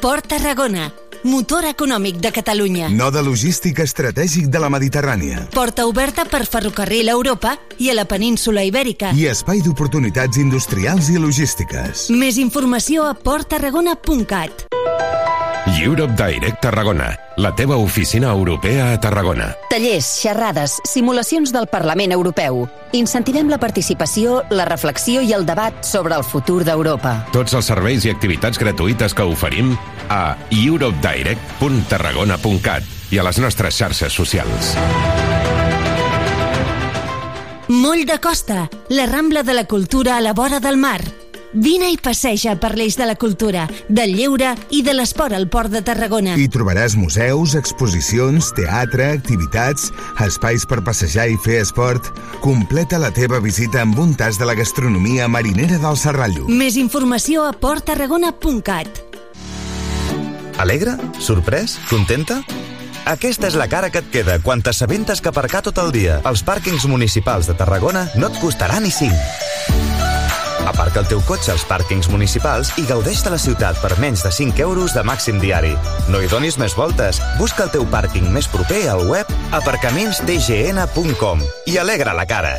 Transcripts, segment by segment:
Port Tarragona, motor econòmic de Catalunya. Node logístic estratègic de la Mediterrània. Porta oberta per ferrocarril a Europa i a la península Ibèrica. I espai d'oportunitats industrials i logístiques. Més informació a porttarragona.cat. Europe Direct Tarragona, la teva oficina europea a Tarragona. Tallers, xerrades, simulacions del Parlament Europeu. Incentivem la participació, la reflexió i el debat sobre el futur d'Europa. Tots els serveis i activitats gratuïtes que oferim a europedirect.tarragona.cat i a les nostres xarxes socials. Moll de Costa, la Rambla de la Cultura a la vora del mar. Vine i passeja per l'eix de la cultura, del lleure i de l'esport al Port de Tarragona. Hi trobaràs museus, exposicions, teatre, activitats, espais per passejar i fer esport. Completa la teva visita amb un tas de la gastronomia marinera del Serrallo. Més informació a porttarragona.cat. Alegre? Sorprès? Contenta? Aquesta és la cara que et queda quan t'assabentes que aparcar tot el dia als pàrquings municipals de Tarragona no et costarà ni 5. Aparca el teu cotxe als pàrquings municipals i gaudeix de la ciutat per menys de 5 euros de màxim diari. No hi donis més voltes. Busca el teu pàrquing més proper al web aparcamentsdgn.com i alegra la cara.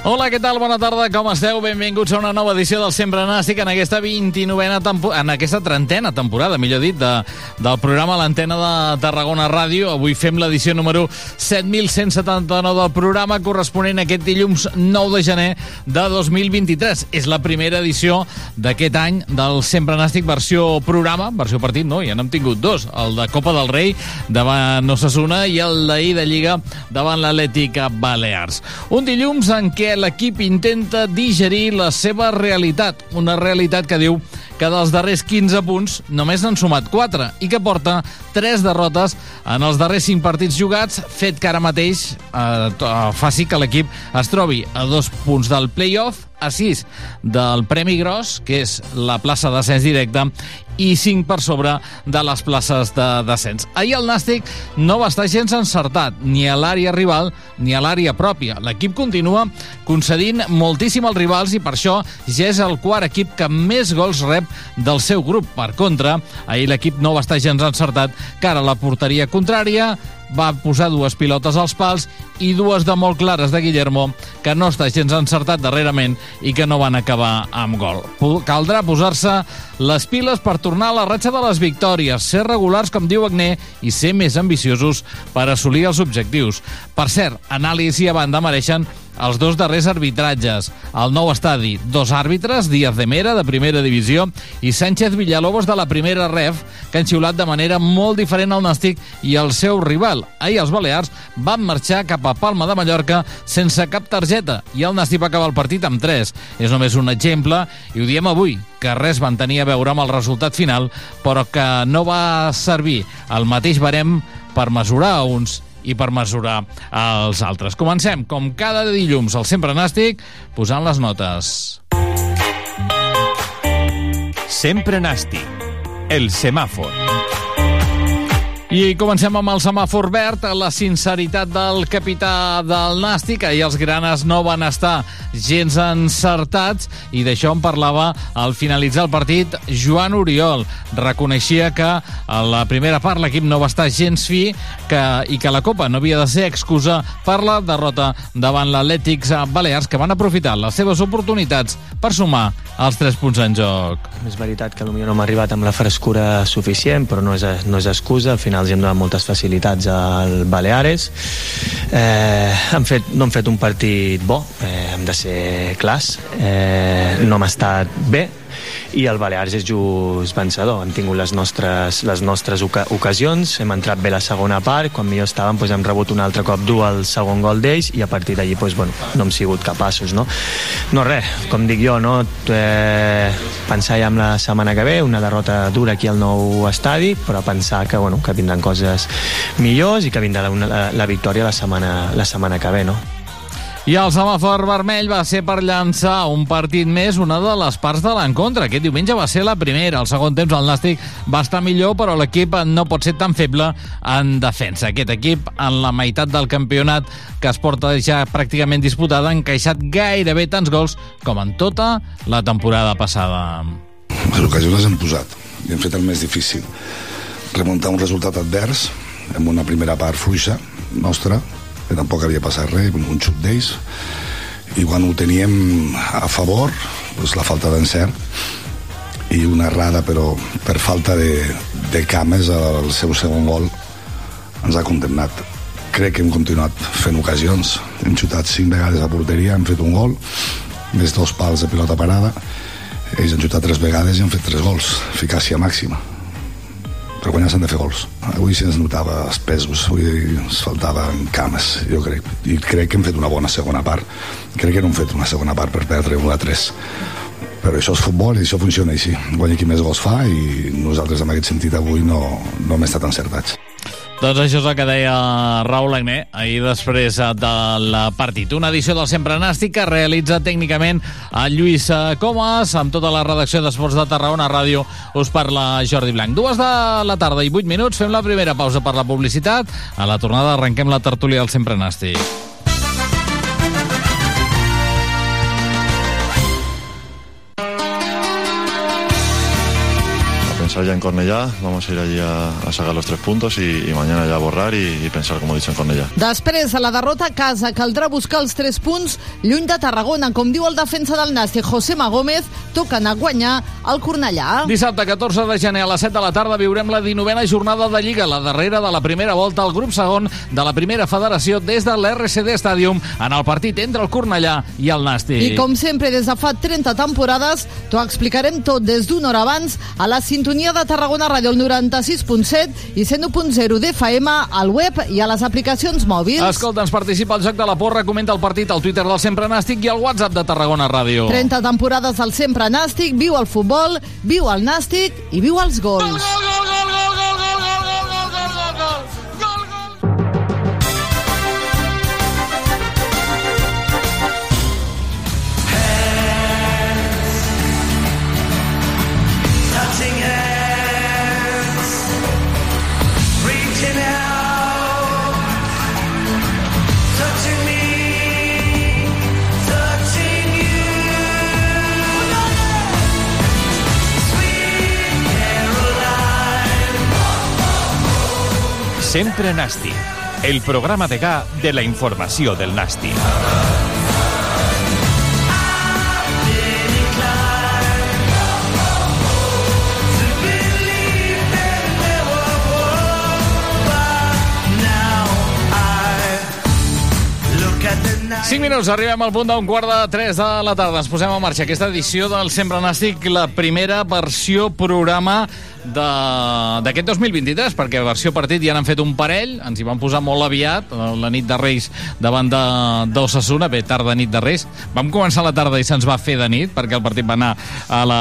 Hola, què tal? Bona tarda, com esteu? Benvinguts a una nova edició del Sempre Nàstic en aquesta 29a tempo... en aquesta trentena temporada, millor dit, de, del programa l'antena de Tarragona Ràdio. Avui fem l'edició número 7179 del programa corresponent a aquest dilluns 9 de gener de 2023. És la primera edició d'aquest any del Sempre Nàstic versió programa, versió partit, no? Ja n'hem tingut dos, el de Copa del Rei davant Osasuna i el d'ahir de Lliga davant l'Atlètica Balears. Un dilluns en què l'equip intenta digerir la seva realitat, una realitat que diu que dels darrers 15 punts només n'han sumat 4 i que porta 3 derrotes en els darrers 5 partits jugats, fet que ara mateix eh, eh, faci que l'equip es trobi a dos punts del play-off, a 6 del Premi Gros, que és la plaça d'ascens directe, i 5 per sobre de les places de descens. Ahir el Nàstic no va estar gens encertat, ni a l'àrea rival ni a l'àrea pròpia. L'equip continua concedint moltíssim als rivals i per això ja és el quart equip que més gols rep del seu grup. Per contra, ahir l'equip no va estar gens encertat, cara a la porteria contrària, va posar dues pilotes als pals i dues de molt clares de Guillermo, que no està gens encertat darrerament i que no van acabar amb gol. Caldrà posar-se les piles per tornar a la ratxa de les victòries, ser regulars, com diu Agné, i ser més ambiciosos per assolir els objectius. Per cert, anàlisi a banda mereixen els dos darrers arbitratges. Al nou estadi, dos àrbitres, Díaz de Mera, de primera divisió, i Sánchez Villalobos, de la primera ref, que han xiulat de manera molt diferent al Nàstic i el seu rival. Ahir els Balears van marxar cap a Palma de Mallorca sense cap targeta i el Nàstic va acabar el partit amb 3. És només un exemple i ho diem avui, que res van tenir a veure amb el resultat final, però que no va servir el mateix barem per mesurar uns i per mesurar els altres. Comencem, com cada dilluns, al Sempre Nàstic, posant les notes. Sempre Nàstic. El semàfor. I comencem amb el semàfor verd, la sinceritat del capità del Nàstic. Ahir els granes no van estar gens encertats i d'això en parlava al finalitzar el partit Joan Oriol. Reconeixia que a la primera part l'equip no va estar gens fi que, i que la Copa no havia de ser excusa per la derrota davant l'Atlètics Balears que van aprofitar les seves oportunitats per sumar els 3 punts en joc. És veritat que potser no hem arribat amb la frescura suficient, però no és, no és excusa. Al final els hem donat moltes facilitats al Baleares. Eh, han fet, no han fet un partit bo eh, hem de ser clars. Eh, no hem estat bé i el Balears és just vencedor. Hem tingut les nostres, les nostres oca ocasions, hem entrat bé la segona part, quan millor estàvem doncs hem rebut un altre cop dur el segon gol d'ells i a partir d'allí doncs, bueno, no hem sigut capaços. No, no res, com dic jo, no? eh, pensar ja en la setmana que ve, una derrota dura aquí al nou estadi, però pensar que, bueno, que vindran coses millors i que vindrà la, la, la victòria la setmana, la setmana que ve. No? I el semàfor vermell va ser per llançar un partit més, una de les parts de l'encontre. Aquest diumenge va ser la primera. El segon temps el Nàstic va estar millor, però l'equip no pot ser tan feble en defensa. Aquest equip, en la meitat del campionat que es porta ja pràcticament disputada, ha encaixat gairebé tants gols com en tota la temporada passada. Les ocasions les hem posat i hem fet el més difícil. Remuntar un resultat advers amb una primera part fluixa nostra, que tampoc havia passat res, un xut d'ells, i quan ho teníem a favor, doncs la falta d'encert i una errada, però per falta de, de cames el seu segon gol ens ha condemnat. Crec que hem continuat fent ocasions, hem xutat cinc vegades a porteria, hem fet un gol, més dos pals de pilota parada, ells han xutat tres vegades i han fet tres gols, eficàcia màxima per guanyar s'han de fer gols. Avui sí ens notava els pesos, avui ens faltaven cames, jo crec. I crec que hem fet una bona segona part. Crec que no hem fet una segona part per perdre 1 a 3. Però això és futbol i això funciona així. Guanya qui més gols fa i nosaltres en aquest sentit avui no, no hem estat encertats. Doncs això és el que deia Raül Agné ahir després del partit. Una edició del Sempre Nàstic que realitza tècnicament a Lluís Comas amb tota la redacció d'Esports de Tarragona Ràdio us parla Jordi Blanc. Dues de la tarda i vuit minuts. Fem la primera pausa per la publicitat. A la tornada arrenquem la tertúlia del Sempre Nàstic. Pensar ya en Cornellá, vamos a ir allí a, a sacar los tres puntos y, y mañana ya a borrar y, y pensar, como he dicho, en Cornellá. Després, a la derrota a casa, caldrà buscar els tres punts lluny de Tarragona. Com diu el defensa del Nàstic, José Magómez, toca anar a guanyar al Cornellà. Dissabte 14 de gener a les 7 de la tarda viurem la 19a jornada de Lliga, la darrera de la primera volta al grup segon de la primera federació des de l'RCD Stadium en el partit entre el Cornellà i el Nàstic. I com sempre, des de fa 30 temporades, t'ho explicarem tot des d'una hora abans a la sintonia sintonia de Tarragona Ràdio, 96.7 i 101.0 d'FM al web i a les aplicacions mòbils. Escolta, ens participa al Joc de la Porra, comenta el partit al Twitter del Sempre Nàstic i al WhatsApp de Tarragona Ràdio. 30 temporades del Sempre Nàstic, viu el futbol, viu el Nàstic i viu els gols. Gol, gol, gol, gol, gol, gol! Sempre Nàstic, el programa de ga de la informació del Nàstic. 5 minuts, arribem al punt d'un quart de 3 de la tarda. Ens posem en marxa aquesta edició del Sempre Nàstic, la primera versió programa d'aquest 2023, perquè versió partit ja n'han fet un parell, ens hi van posar molt aviat, eh, la nit de Reis davant d'Ossassuna, bé, tarda nit de Reis. Vam començar la tarda i se'ns va fer de nit, perquè el partit va anar a la,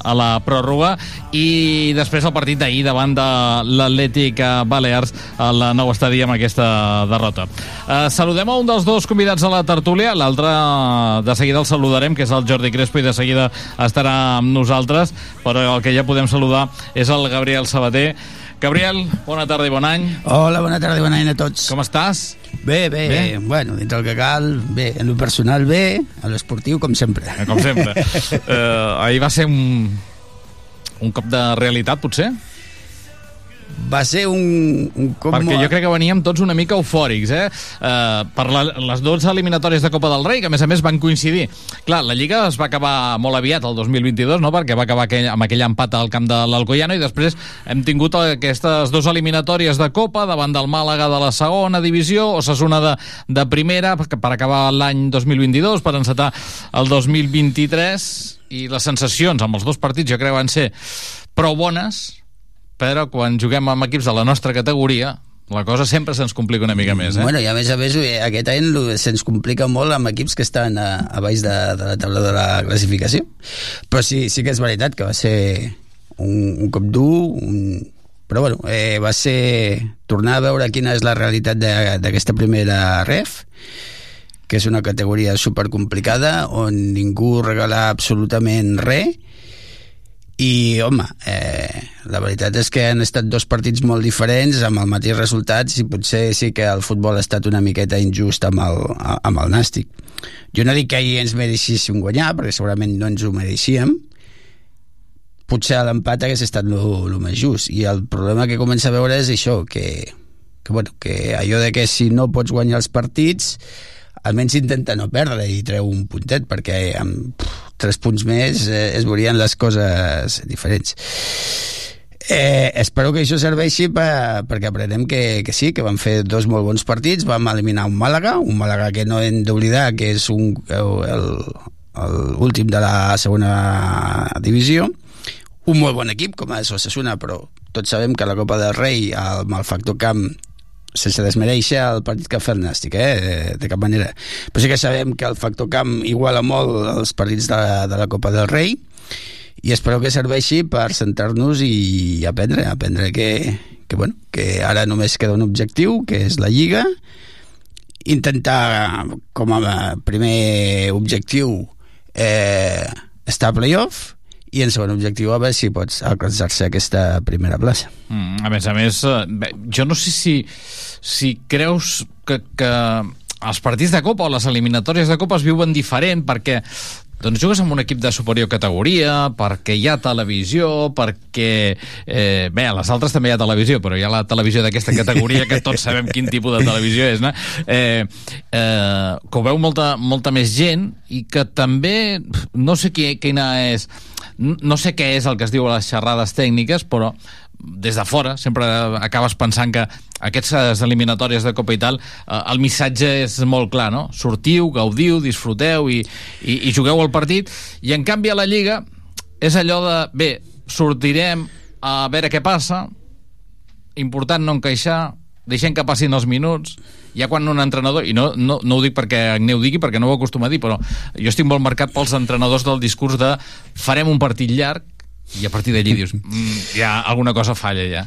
a la pròrroga, i després el partit d'ahir davant de l'Atlètic Balears al nou estadi amb aquesta derrota. Eh, saludem a un dels dos convidats a la tertúlia, l'altre de seguida el saludarem, que és el Jordi Crespo, i de seguida estarà amb nosaltres, però el que ja podem saludar és el Gabriel Sabater. Gabriel, bona tarda i bon any. Hola, bona tarda i bon any a tots. Com estàs? Bé, bé, Bé? Bueno, dintre el que cal, bé. En lo personal, bé. En l'esportiu, com sempre. Eh, Com sempre. eh, ahir va ser un, un cop de realitat, potser? Va ser un, un cop... Perquè jo crec que veníem tots una mica eufòrics, eh? eh per la, les 12 eliminatòries de Copa del Rei, que a més a més van coincidir. Clar, la Lliga es va acabar molt aviat, el 2022, no? perquè va acabar aquell, amb aquell empat al camp de l'Alcoyano, i després hem tingut aquestes dues eliminatòries de Copa davant del Màlaga de la segona divisió, Osasuna de, de primera, per acabar l'any 2022, per encetar el 2023, i les sensacions amb els dos partits jo crec van ser prou bones, però quan juguem amb equips de la nostra categoria la cosa sempre se'ns complica una mica més, eh? Bueno, i a més a més, eh, aquest any se'ns complica molt amb equips que estan a, a baix de, de la taula de la classificació. Però sí, sí que és veritat que va ser un, un cop dur, un... però bueno, eh, va ser tornar a veure quina és la realitat de- d'aquesta primera ref, que és una categoria supercomplicada on ningú regala absolutament res i, home, eh, la veritat és que han estat dos partits molt diferents amb el mateix resultat i potser sí que el futbol ha estat una miqueta injust amb el, amb el Nàstic. Jo no dic que ahir ens mereixíssim guanyar, perquè segurament no ens ho mereixíem, potser l'empat hagués estat el més just i el problema que comença a veure és això que, que, bueno, que allò de que si no pots guanyar els partits almenys intenta no perdre i treu un puntet perquè amb pff, tres punts més eh, es veurien les coses diferents. Eh, espero que això serveixi per, perquè aprenem que, que sí, que van fer dos molt bons partits, vam eliminar un Màlaga, un Màlaga que no hem d'oblidar que és un, el, el últim de la segona divisió, un molt bon equip com és Osasuna, però tots sabem que la Copa del Rei, amb el factor camp, sense desmereixer el partit que fa el Nàstic, eh? de cap manera. Però sí que sabem que el factor camp iguala molt els partits de, de la Copa del Rei, i espero que serveixi per centrar-nos i aprendre, aprendre que, que, bueno, que ara només queda un objectiu, que és la Lliga, intentar com a primer objectiu eh, estar a playoff i en segon objectiu a veure si pots alcançar-se aquesta primera plaça. Mm, a més a més, eh, bé, jo no sé si, si creus que, que els partits de Copa o les eliminatòries de Copa es viuen diferent perquè doncs jugues amb un equip de superior categoria, perquè hi ha televisió, perquè... Eh, bé, a les altres també hi ha televisió, però hi ha la televisió d'aquesta categoria que tots sabem quin tipus de televisió és, no? Eh, eh, que ho veu molta, molta més gent i que també, no sé qui, quina és no sé què és el que es diu a les xerrades tècniques, però des de fora sempre acabes pensant que aquestes eliminatòries de Copa i tal, eh, el missatge és molt clar, no? Sortiu, gaudiu, disfruteu i, i, i jugueu el partit, i en canvi a la Lliga és allò de, bé, sortirem a veure què passa, important no encaixar, deixem que passin els minuts, ja quan un entrenador, i no, no, no ho dic perquè Agneu digui, perquè no ho acostuma a dir, però jo estic molt marcat pels entrenadors del discurs de farem un partit llarg, i a partir d'allí dius, mm, ja alguna cosa falla ja.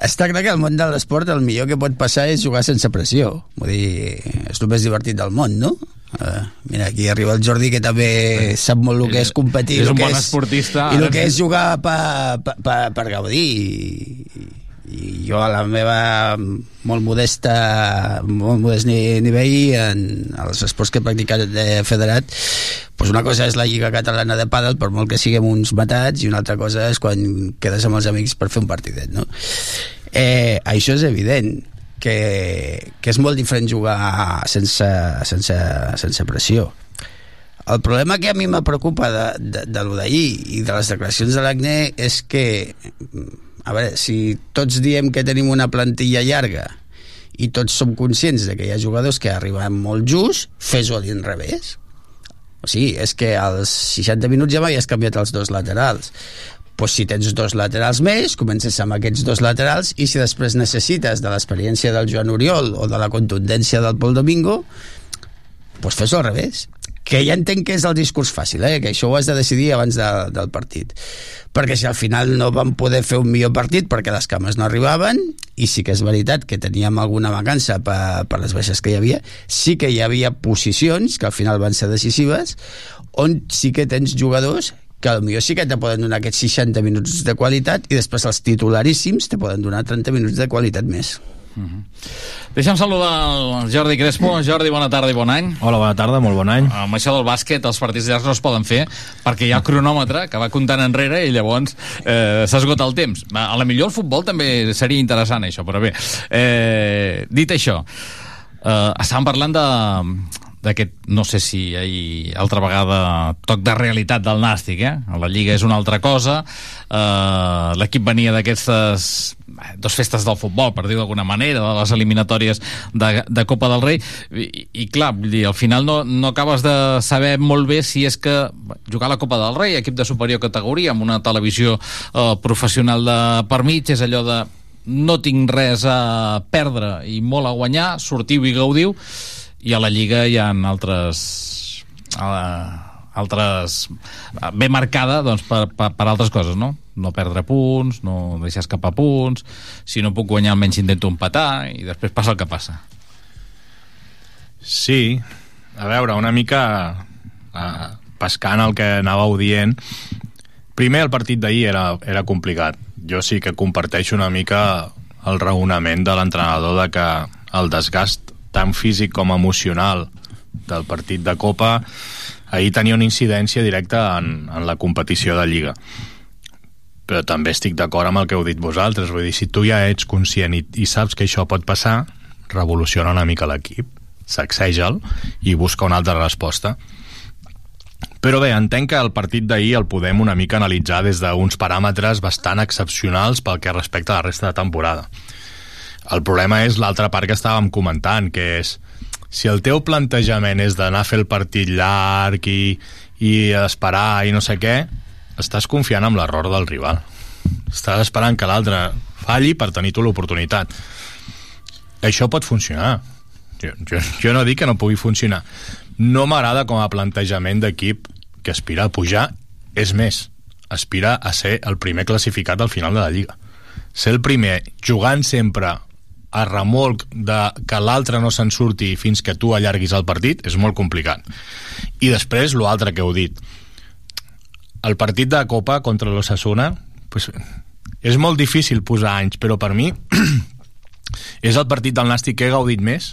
Està clar que al món de l'esport el millor que pot passar és jugar sense pressió. Vull dir, és el més divertit del món, no? Uh, mira, aquí arriba el Jordi que també sap molt el que és competir És el un bon és, esportista, i el que és jugar per, per, per, per gaudir i, i jo a la meva molt modesta molt modest ni- nivell en els esports que he practicat de federat doncs una cosa és la Lliga Catalana de Pàdel per molt que siguem uns matats i una altra cosa és quan quedes amb els amics per fer un partidet no? eh, això és evident que, que és molt diferent jugar sense, sense, sense pressió el problema que a mi me preocupa de, de, de lo d'ahir i de les declaracions de l'Acne és que, a veure, si tots diem que tenim una plantilla llarga i tots som conscients de que hi ha jugadors que arriben molt just, fes-ho a l'inrevés. O sigui, és que als 60 minuts ja m'havies canviat els dos laterals pues si tens dos laterals més, comences amb aquests dos laterals i si després necessites de l'experiència del Joan Oriol o de la contundència del Pol Domingo, pues fes-ho al revés que ja entenc que és el discurs fàcil, eh? que això ho has de decidir abans de, del partit. Perquè si al final no vam poder fer un millor partit perquè les cames no arribaven, i sí que és veritat que teníem alguna vacança per, per les baixes que hi havia, sí que hi havia posicions que al final van ser decisives, on sí que tens jugadors que potser sí que te poden donar aquests 60 minuts de qualitat i després els titularíssims te poden donar 30 minuts de qualitat més. Uh -huh. Deixa'm saludar el Jordi Crespo. Jordi, bona tarda i bon any. Hola, bona tarda, molt bon any. Amb això del bàsquet, els partits llargs no es poden fer perquè hi ha cronòmetre que va comptant enrere i llavors eh, s'esgota el temps. A la millor el futbol també seria interessant, això, però bé. Eh, dit això, eh, estàvem parlant de d'aquest, no sé si hi altra vegada toc de realitat del Nàstic, eh? La Lliga és una altra cosa, eh, l'equip venia d'aquestes eh, dos festes del futbol, per dir d'alguna manera, de les eliminatòries de, de Copa del Rei, i, i clar, vull dir, al final no, no acabes de saber molt bé si és que jugar a la Copa del Rei, equip de superior categoria, amb una televisió eh, professional de per mig, és allò de no tinc res a perdre i molt a guanyar, sortiu i gaudiu, i a la Lliga hi ha altres altres ben marcada doncs, per, per, per altres coses, no? No perdre punts, no deixar escapar punts, si no puc guanyar almenys intento empatar i després passa el que passa. Sí, a veure, una mica uh, pescant el que anàveu dient, primer el partit d'ahir era, era complicat. Jo sí que comparteixo una mica el raonament de l'entrenador de que el desgast tant físic com emocional del partit de Copa ahir tenia una incidència directa en, en la competició de Lliga. Però també estic d'acord amb el que heu dit vosaltres vull dir, si tu ja ets conscient i, i saps que això pot passar revoluciona una mica l'equip sacseja'l i busca una altra resposta. Però bé, entenc que el partit d'ahir el podem una mica analitzar des d'uns paràmetres bastant excepcionals pel que respecta a la resta de temporada el problema és l'altra part que estàvem comentant, que és si el teu plantejament és d'anar a fer el partit llarg i, i esperar i no sé què, estàs confiant en l'error del rival. Estàs esperant que l'altre falli per tenir tu l'oportunitat. Això pot funcionar. Jo, jo, jo no dic que no pugui funcionar. No m'agrada com a plantejament d'equip que aspira a pujar. És més, aspira a ser el primer classificat al final de la Lliga. Ser el primer jugant sempre a remolc de que l'altre no se'n surti fins que tu allarguis el partit és molt complicat. I després, l'altre que heu dit, el partit de Copa contra l'Ossassuna pues, és molt difícil posar anys, però per mi és el partit del Nàstic que he gaudit més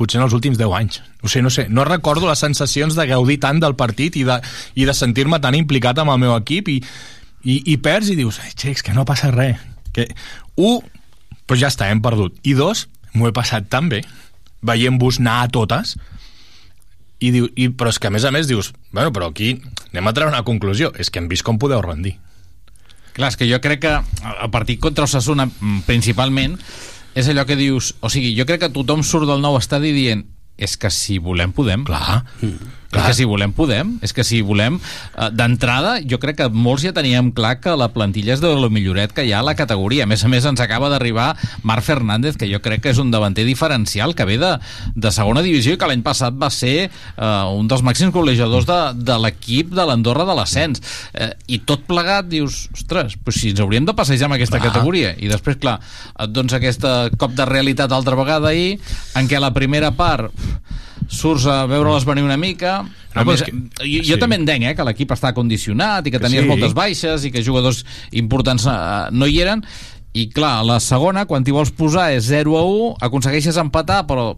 potser en els últims 10 anys. O sigui, no sé, no recordo les sensacions de gaudir tant del partit i de, i de sentir-me tan implicat amb el meu equip i, i, i perds i dius, xecs, que no passa res. Que, un, però ja està, hem perdut. I dos, m'ho he passat tan bé, veient-vos anar a totes, i, diu, i, però és que a més a més dius, bueno, però aquí anem a treure una conclusió, és que hem vist com podeu rendir. Clar, és que jo crec que el partit contra Osasuna, mm, principalment, és allò que dius... O sigui, jo crec que tothom surt del nou estadi dient és que si volem, podem. Clar. Mm Clar. És que si volem, podem. És que si volem... Eh, D'entrada, jo crec que molts ja teníem clar que la plantilla és de lo milloret que hi ha a la categoria. A més a més, ens acaba d'arribar Marc Fernández, que jo crec que és un davanter diferencial, que ve de, de segona divisió i que l'any passat va ser uh, un dels màxims golejadors de, de l'equip de l'Andorra de l'ascens. Uh, I tot plegat dius, ostres, pues si ens hauríem de passejar amb aquesta clar. categoria. I després, clar, et dones aquesta cop de realitat altra vegada ahir, en què la primera part surts a veure-les venir una mica no, més, que, jo, jo sí. també entenc eh, que l'equip està condicionat i que tenies sí. moltes baixes i que jugadors importants uh, no hi eren i clar, la segona, quan t'hi vols posar és 0 a 1, aconsegueixes empatar però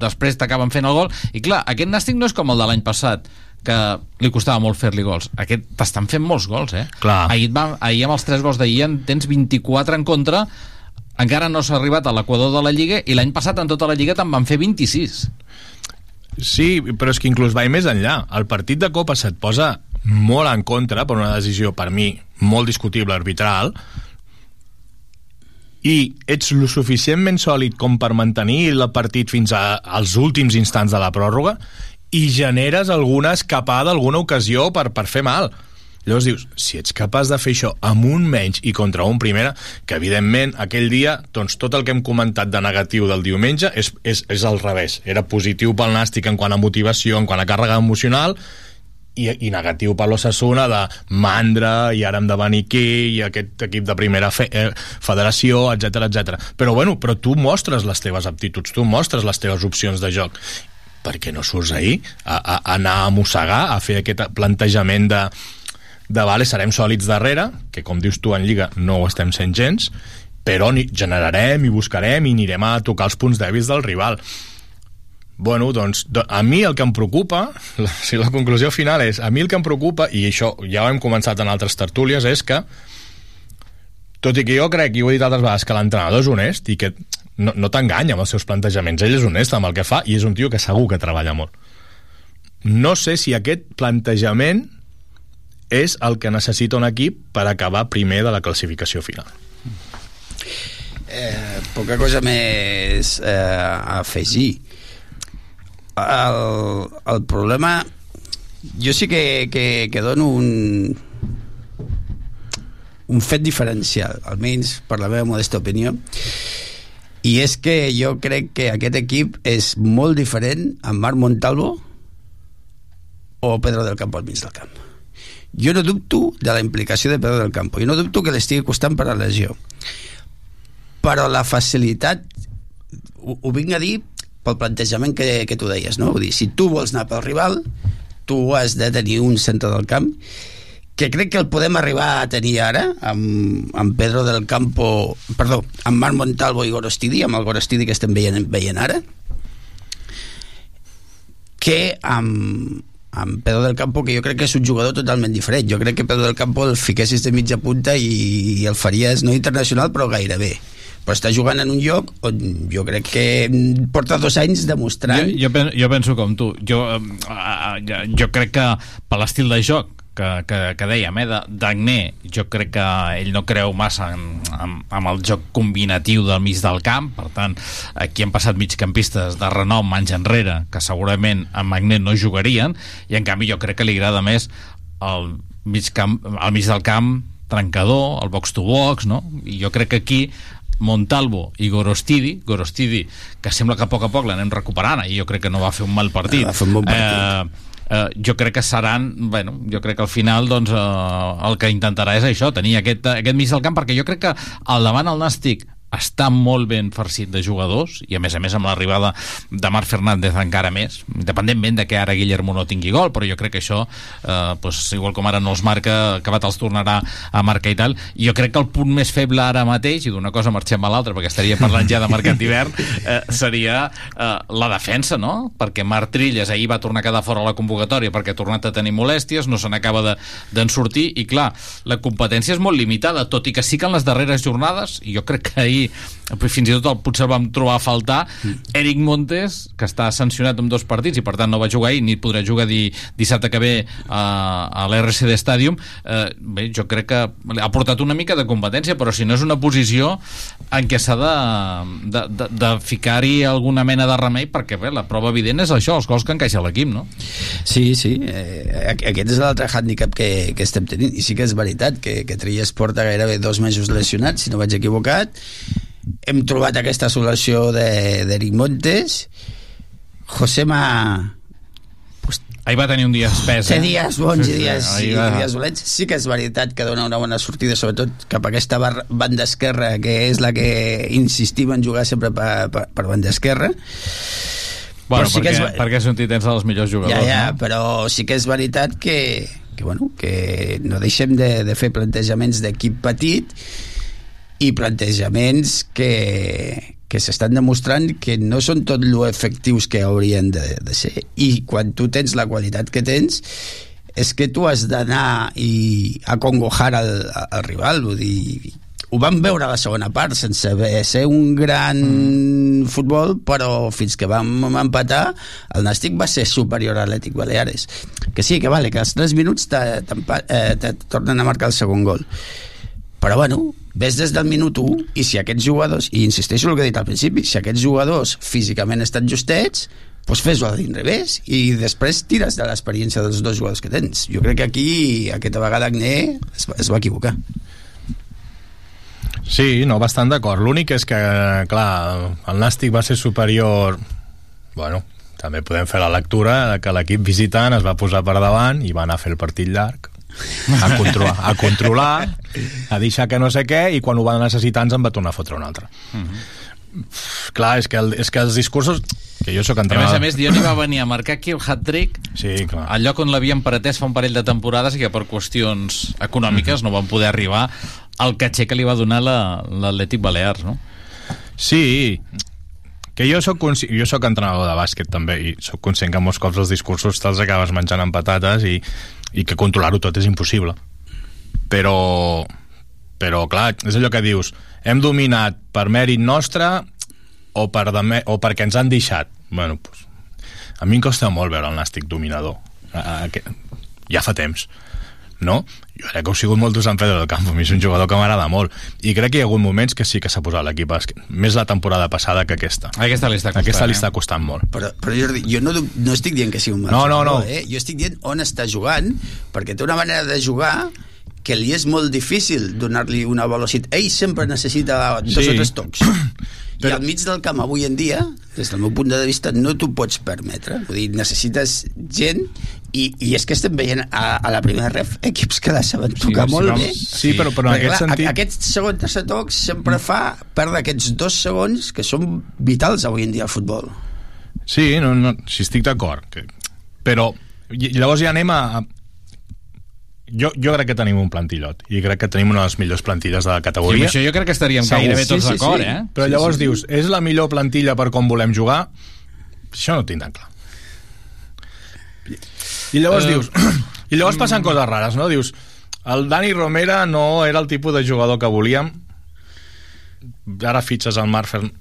després t'acaben fent el gol i clar, aquest nàstic no és com el de l'any passat que li costava molt fer-li gols aquest t'estan fent molts gols eh? clar. Ahir, va, ahir amb els 3 gols d'ahir en tens 24 en contra encara no s'ha arribat a l'equador de la Lliga i l'any passat en tota la Lliga te'n van fer 26 Sí, però és que inclús va més enllà. El partit de Copa se't posa molt en contra per una decisió, per mi, molt discutible arbitral, i ets lo suficientment sòlid com per mantenir el partit fins a, als últims instants de la pròrroga i generes alguna escapada, alguna ocasió per, per fer mal. Llavors dius, si ets capaç de fer això amb un menys i contra un primera, que evidentment aquell dia, doncs tot el que hem comentat de negatiu del diumenge és, és, és al revés. Era positiu pel Nàstic en quant a motivació, en quant a càrrega emocional, i, i negatiu per l'Ossassuna de mandra i ara hem de venir aquí i aquest equip de primera fe, eh, federació, etc etc. Però bueno, però tu mostres les teves aptituds, tu mostres les teves opcions de joc perquè no surts ahir a, a, a anar a mossegar, a fer aquest plantejament de, de vale, serem sòlids darrere, que com dius tu en Lliga no ho estem sent gens, però ni, generarem i buscarem i anirem a tocar els punts dèbils del rival. Bueno, doncs, a mi el que em preocupa, si la conclusió final és, a mi el que em preocupa, i això ja ho hem començat en altres tertúlies, és que, tot i que jo crec, i ho he dit altres vegades, que l'entrenador és honest i que no, no t'enganya amb els seus plantejaments, ell és honest amb el que fa i és un tio que segur que treballa molt. No sé si aquest plantejament és el que necessita un equip per acabar primer de la classificació final. Eh, poca cosa més eh, a afegir el, el problema jo sí que, que, que dono un un fet diferencial almenys per la meva modesta opinió i és que jo crec que aquest equip és molt diferent amb Marc Montalvo o Pedro del Campo al mig del camp jo no dubto de la implicació de Pedro del Campo jo no dubto que l'estigui costant per la lesió però la facilitat ho, ho vinc a dir pel plantejament que, que tu deies, no? Vull dir, si tu vols anar pel rival, tu has de tenir un centre del camp que crec que el podem arribar a tenir ara amb, amb Pedro del Campo perdó, amb Marc Montalvo i Gorostidi amb el Gorostidi que estem veient, veient ara que amb, amb Pedro del Campo que jo crec que és un jugador totalment diferent jo crec que Pedro del Campo el fiquessis de mitja punta i, i el faries no internacional però gairebé però està jugant en un lloc on jo crec que porta dos anys demostrant... Jo, jo, jo penso com tu. Jo, jo crec que per l'estil de joc que, que, que dèiem, eh, d'Agné, jo crec que ell no creu massa en, en, en el joc combinatiu del mig del camp, per tant, aquí han passat migcampistes de renom anys enrere, que segurament amb Agné no jugarien, i en canvi jo crec que li agrada més el mig, camp, el mig del camp trencador, el box to box, no? I jo crec que aquí Montalvo i Gorostidi, Gorostidi, que sembla que a poc a poc l'anem recuperant, i jo crec que no va fer un mal partit. Va fer un bon partit. Eh, eh, jo crec que seran, bueno, jo crec que al final doncs, eh, el que intentarà és això, tenir aquest, aquest mig del camp, perquè jo crec que al davant el Nàstic està molt ben farcit de jugadors i a més a més amb l'arribada de Marc Fernández encara més, independentment de que ara Guillermo no tingui gol, però jo crec que això eh, pues, igual com ara no els marca acabat els tornarà a marcar i tal jo crec que el punt més feble ara mateix i d'una cosa marxem a l'altra perquè estaria parlant ja de mercat d'hivern eh, seria eh, la defensa, no? perquè Marc Trilles ahir va tornar a quedar fora la convocatòria perquè ha tornat a tenir molèsties, no se n'acaba d'en de, sortir i clar, la competència és molt limitada, tot i que sí que en les darreres jornades jo crec que ahir fins i tot el, potser el vam trobar a faltar mm. Eric Montes, que està sancionat amb dos partits i per tant no va jugar i ni podrà jugar di, dissabte que ve a, a l'RCD Stadium eh, bé, jo crec que ha portat una mica de competència però si no és una posició en què s'ha de, de, de, de ficar-hi alguna mena de remei perquè bé, la prova evident és això, els gols que encaixa l'equip no? Sí, sí, eh, aquest és l'altre handicap que, que estem tenint i sí que és veritat que, que Trias porta gairebé dos mesos lesionat, si no vaig equivocat hem trobat aquesta solució d'Eric Montes Josema pues, Ahir va tenir un dia espès, eh? Té dies bons sí, i dies, sí, va... i dies dolents. Sí que és veritat que dona una bona sortida, sobretot cap a aquesta banda esquerra, que és la que insistim en jugar sempre per, per, per banda esquerra. Bueno, però sí perquè, que és... perquè és un titens dels millors jugadors, ja, ja, no? però sí que és veritat que, que, bueno, que no deixem de, de fer plantejaments d'equip petit i plantejaments que, que s'estan demostrant que no són tot lo efectius que haurien de, de ser. I quan tu tens la qualitat que tens és que tu has d'anar i a congojar el, el rival. Vull dir, ho vam veure a la segona part sense ser un gran mm. futbol però fins que vam empatar el Nàstic va ser superior a l'Atlètic Baleares. Que sí, que vale, que als 3 minuts te, te, te, te tornen a marcar el segon gol. Però bueno, ves des del minut 1 i si aquests jugadors, i insisteixo el que he dit al principi, si aquests jugadors físicament estan justets, doncs fes-ho a l'inrevés i després tires de l'experiència dels dos jugadors que tens. Jo crec que aquí, aquesta vegada, Agné es, va- es va equivocar. Sí, no, bastant d'acord. L'únic és que, clar, el Nàstic va ser superior... Bueno, també podem fer la lectura que l'equip visitant es va posar per davant i va anar a fer el partit llarg a controlar, a controlar a deixar que no sé què i quan ho va necessitar ens en va tornar a fotre un altre clar, és que, el, és que els discursos que jo sóc A més entrenador a més, Dioni va venir a marcar aquí el hat-trick sí, clar. al lloc on l'havien pretès fa un parell de temporades i que per qüestions econòmiques no van poder arribar al caché que li va donar la- l'Atlètic Balears, no? Sí, que jo sóc, jo sóc entrenador de bàsquet també i sóc conscient que molts cops els discursos te'ls acabes menjant amb patates i, i que controlar-ho tot és impossible però però clar, és allò que dius hem dominat per mèrit nostre o, per de o perquè ens han deixat bueno, pues, a mi em costa molt veure el nàstic dominador a, a, que, ja fa temps no? Jo crec que heu sigut molt Sant Pedro del Camp, a mi és un jugador que m'agrada molt i crec que hi ha hagut moments que sí que s'ha posat l'equip més la temporada passada que aquesta Aquesta li està costant, aquesta li eh? està costant molt Però, però Jordi, jo no, no estic dient que sigui un mal No, no, no. Eh? Jo estic dient on està jugant, perquè té una manera de jugar que li és molt difícil donar-li una velocitat. Ell sempre necessita dos Sí. o tres tocs. Però... I al mig del camp avui en dia, des del meu punt de vista, no t'ho pots permetre. Vull dir, necessites gent i, i és que estem veient a, a la primera ref equips que la saben tocar sí, molt vam- bé. sí, però- però en Perquè, aquest clar, sentit- Aquest segon tercer toc sempre fa perdre aquests dos segons que són vitals avui en dia al futbol. Sí, no, no, si estic d'acord. Que... Però llavors ja anem a... a- Jo, jo crec que tenim un plantillot i crec que tenim una de les millors plantilles de la Sí, categoria. amb això jo crec que estaríem Segur. gairebé tots d'acord, eh? Però Sí, llavors sí, sí. dius, és la millor plantilla per com volem jugar? Això no ho tinc tan clar. I llavors Eh, dius... I llavors passen coses rares, no? Dius, el Dani Romera no era el tipus de jugador que volíem. Ara fitxes el Marc Fern...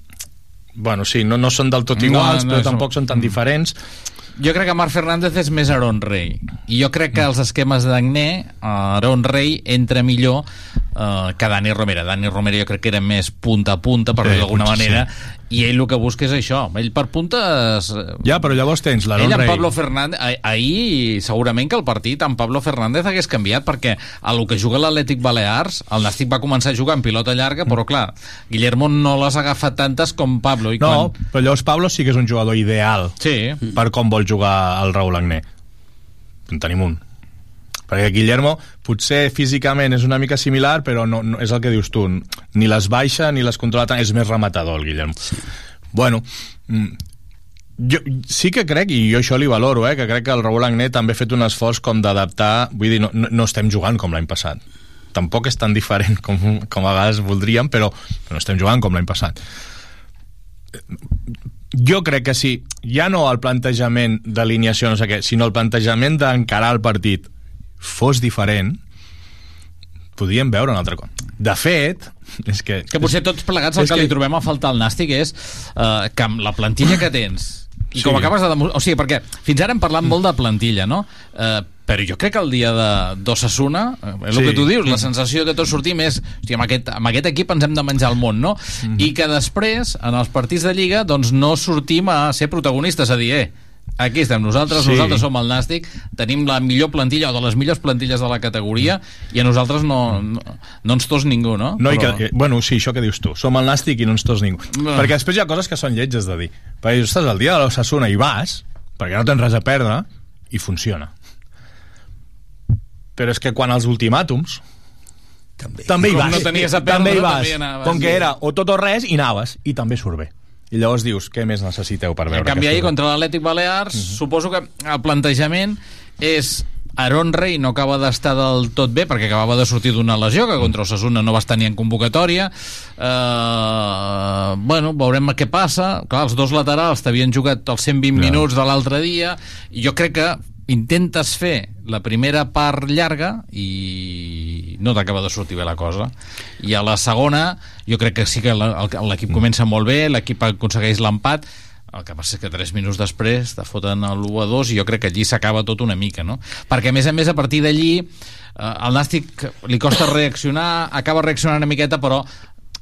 Bueno, sí, no, no són del tot No, iguals, no, però això- tampoc són tan diferents. Jo crec que Marc Fernández és més Aaron Rey. I jo crec que els esquemes d'Agné, Aaron Rey entra millor eh, que Dani Romera. Dani Romera jo crec que era més punta a punta, per Sí, dir d'alguna manera, i ell el que busca és això. Ell per puntes... Ja, però llavors tens Ell l'Aaron amb Rey. Pablo Fernández ah- ahir segurament que el partit amb Pablo Fernández hagués canviat perquè a lo que juga l'Atlètic Balears el Nàstic va començar a jugar en pilota llarga però clar, Guillermo no les agafa tantes com Pablo i No, quan... però llavors Pablo sí que és un jugador ideal sí. per com vol jugar el Raúl Agné. En tenim un. Perquè Guillermo potser físicament és una mica similar, però no, no és el que dius tu. Ni les baixa ni les controla tant. És més rematador, el Guillermo. Sí. Bueno, mm, jo sí que crec, i jo això li valoro, eh, que crec que el Raúl Agné també ha fet un esforç com d'adaptar... Vull dir, no, no, no estem jugant com l'any passat. Tampoc és tan diferent com, com a vegades voldríem, però no estem jugant com l'any passat jo crec que sí, ja no el plantejament d'alineació, no sé què, sinó el plantejament d'encarar el partit fos diferent, podríem veure un altre cop. De fet, és que... Que potser tots plegats el que, que- li trobem a faltar al Nàstic és eh, que amb la plantilla que tens i Sí. com acabes de demostrar... O sigui, perquè fins ara hem parlat molt de plantilla, no? Eh, però jo crec que el dia de d'Ossassuna, eh, és el Sí. que tu dius, la Mm. sensació que tots sortim és hosti, amb, aquest, amb aquest equip ens hem de menjar el món, no? Mm. I que després, en els partits de Lliga, doncs no sortim a ser protagonistes, a dir, eh, aquí estem nosaltres, Sí. nosaltres som el Nàstic, tenim la millor plantilla o de les millors plantilles de la categoria i a nosaltres no, no, no ens tos ningú, no? No, i Però- que, bueno, sí, això que dius tu. Som el nàstic i no ens tos ningú. No. Perquè després hi ha coses que són lletges de dir. Perquè estàs el dia de l'Ossassuna i vas, perquè no tens res a perdre, i funciona. Però és que quan els ultimàtums també, també hi Com vas. no tenies a perdre, també hi vas. també anaves. Com que era o tot o res, i anaves, i també surt bé. I llavors dius, què més necessiteu per En veure canvi, que ahir contra l'Atlètic Balears, suposo que el plantejament és Aaron Rey no acaba d'estar del tot bé perquè acabava de sortir d'una lesió que contra Osasuna no va estar ni en convocatòria. Uh, bueno, veurem què passa. Clar, els dos laterals t'havien jugat els 120 Ja. minuts de l'altre dia. I jo crec que intentes fer la primera part llarga i no t'acaba de sortir bé la cosa i a la segona jo crec que sí que l'equip comença molt bé l'equip aconsegueix l'empat el que passa és que 3 minuts després te foten l'1 a 2 i jo crec que allí s'acaba tot una mica, no? Perquè, a més a més, a partir d'allí, eh, el Nàstic li costa reaccionar, acaba reaccionant una miqueta, però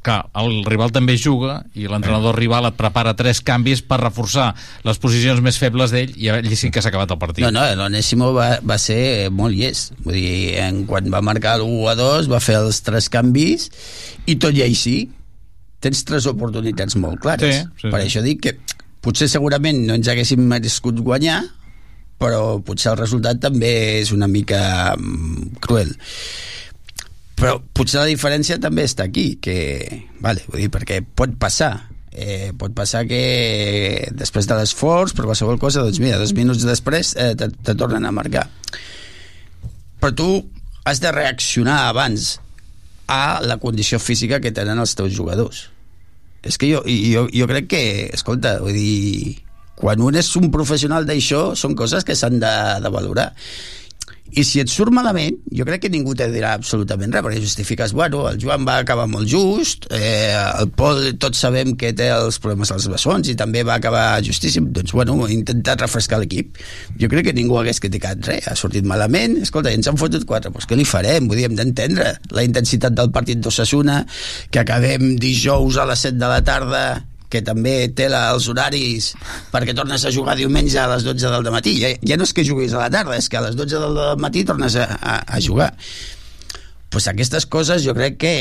que el rival també juga i l'entrenador rival et prepara tres canvis per reforçar les posicions més febles d'ell i allí sí que s'ha acabat el partit. No, no, l'Onésimo va, va ser molt llest. Vull dir, en, quan va marcar l'1 a 2 va fer els tres canvis i tot i així tens tres oportunitats molt clares. Sí, sí, per sí. això dic que potser segurament no ens haguéssim merescut guanyar però potser el resultat també és una mica mm, cruel però potser la diferència també està aquí que, vale, vull dir, perquè pot passar. Eh, pot passar que després de l'esforç per qualsevol cosa doncs mira, dos minuts després eh, te, te tornen a marcar. Però tu has de reaccionar abans a la condició física que tenen els teus jugadors. És que jo, jo, jo crec que escolta, vull dir quan un és un professional d'això són coses que s'han de, de valorar i si et surt malament, jo crec que ningú te dirà absolutament res, perquè justifiques, bueno, el Joan va acabar molt just, eh, el Pol tots sabem que té els problemes als bessons i també va acabar justíssim, doncs bueno, he intentat refrescar l'equip. Jo crec que ningú hagués criticat res, ha sortit malament, escolta, ens han fotut quatre, doncs què li farem? Vull dir, hem d'entendre la intensitat del partit d'Ossassuna, que acabem dijous a les 7 de la tarda que també té la, els horaris perquè tornes a jugar diumenge a les 12 del matí. Ja, ja no és que juguis a la tarda és que a les 12 del matí tornes a, a, a jugar. Pues aquestes coses jo crec que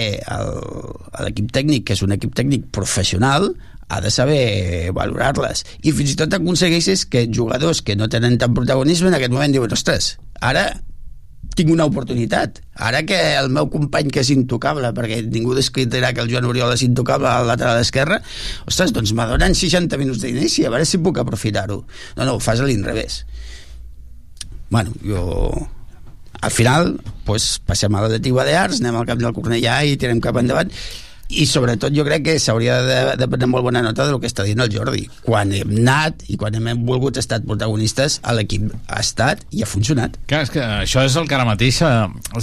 l'equip tècnic que és un equip tècnic professional ha de saber valorar-les. I fins i tot aconsegueixes que jugadors que no tenen tant protagonisme en aquest moment diuen ostres, ara tinc una oportunitat. Ara que el meu company que és intocable, perquè ningú descritarà que el Joan Oriol és intocable al lateral esquerre, ostres, doncs m'adonen 60 minuts d'inici, a veure si puc aprofitar-ho. No, no, ho fas a l'inrevés. Bueno, jo... Al final, pues, passem a l'Atlètic Balears, anem al camp del Cornellà i tirem cap endavant i sobretot jo crec que s'hauria de, de prendre molt bona nota del que està dient el Jordi quan hem anat i quan hem volgut estar protagonistes l'equip ha estat i ha funcionat Clar, és que això és el que ara mateix eh,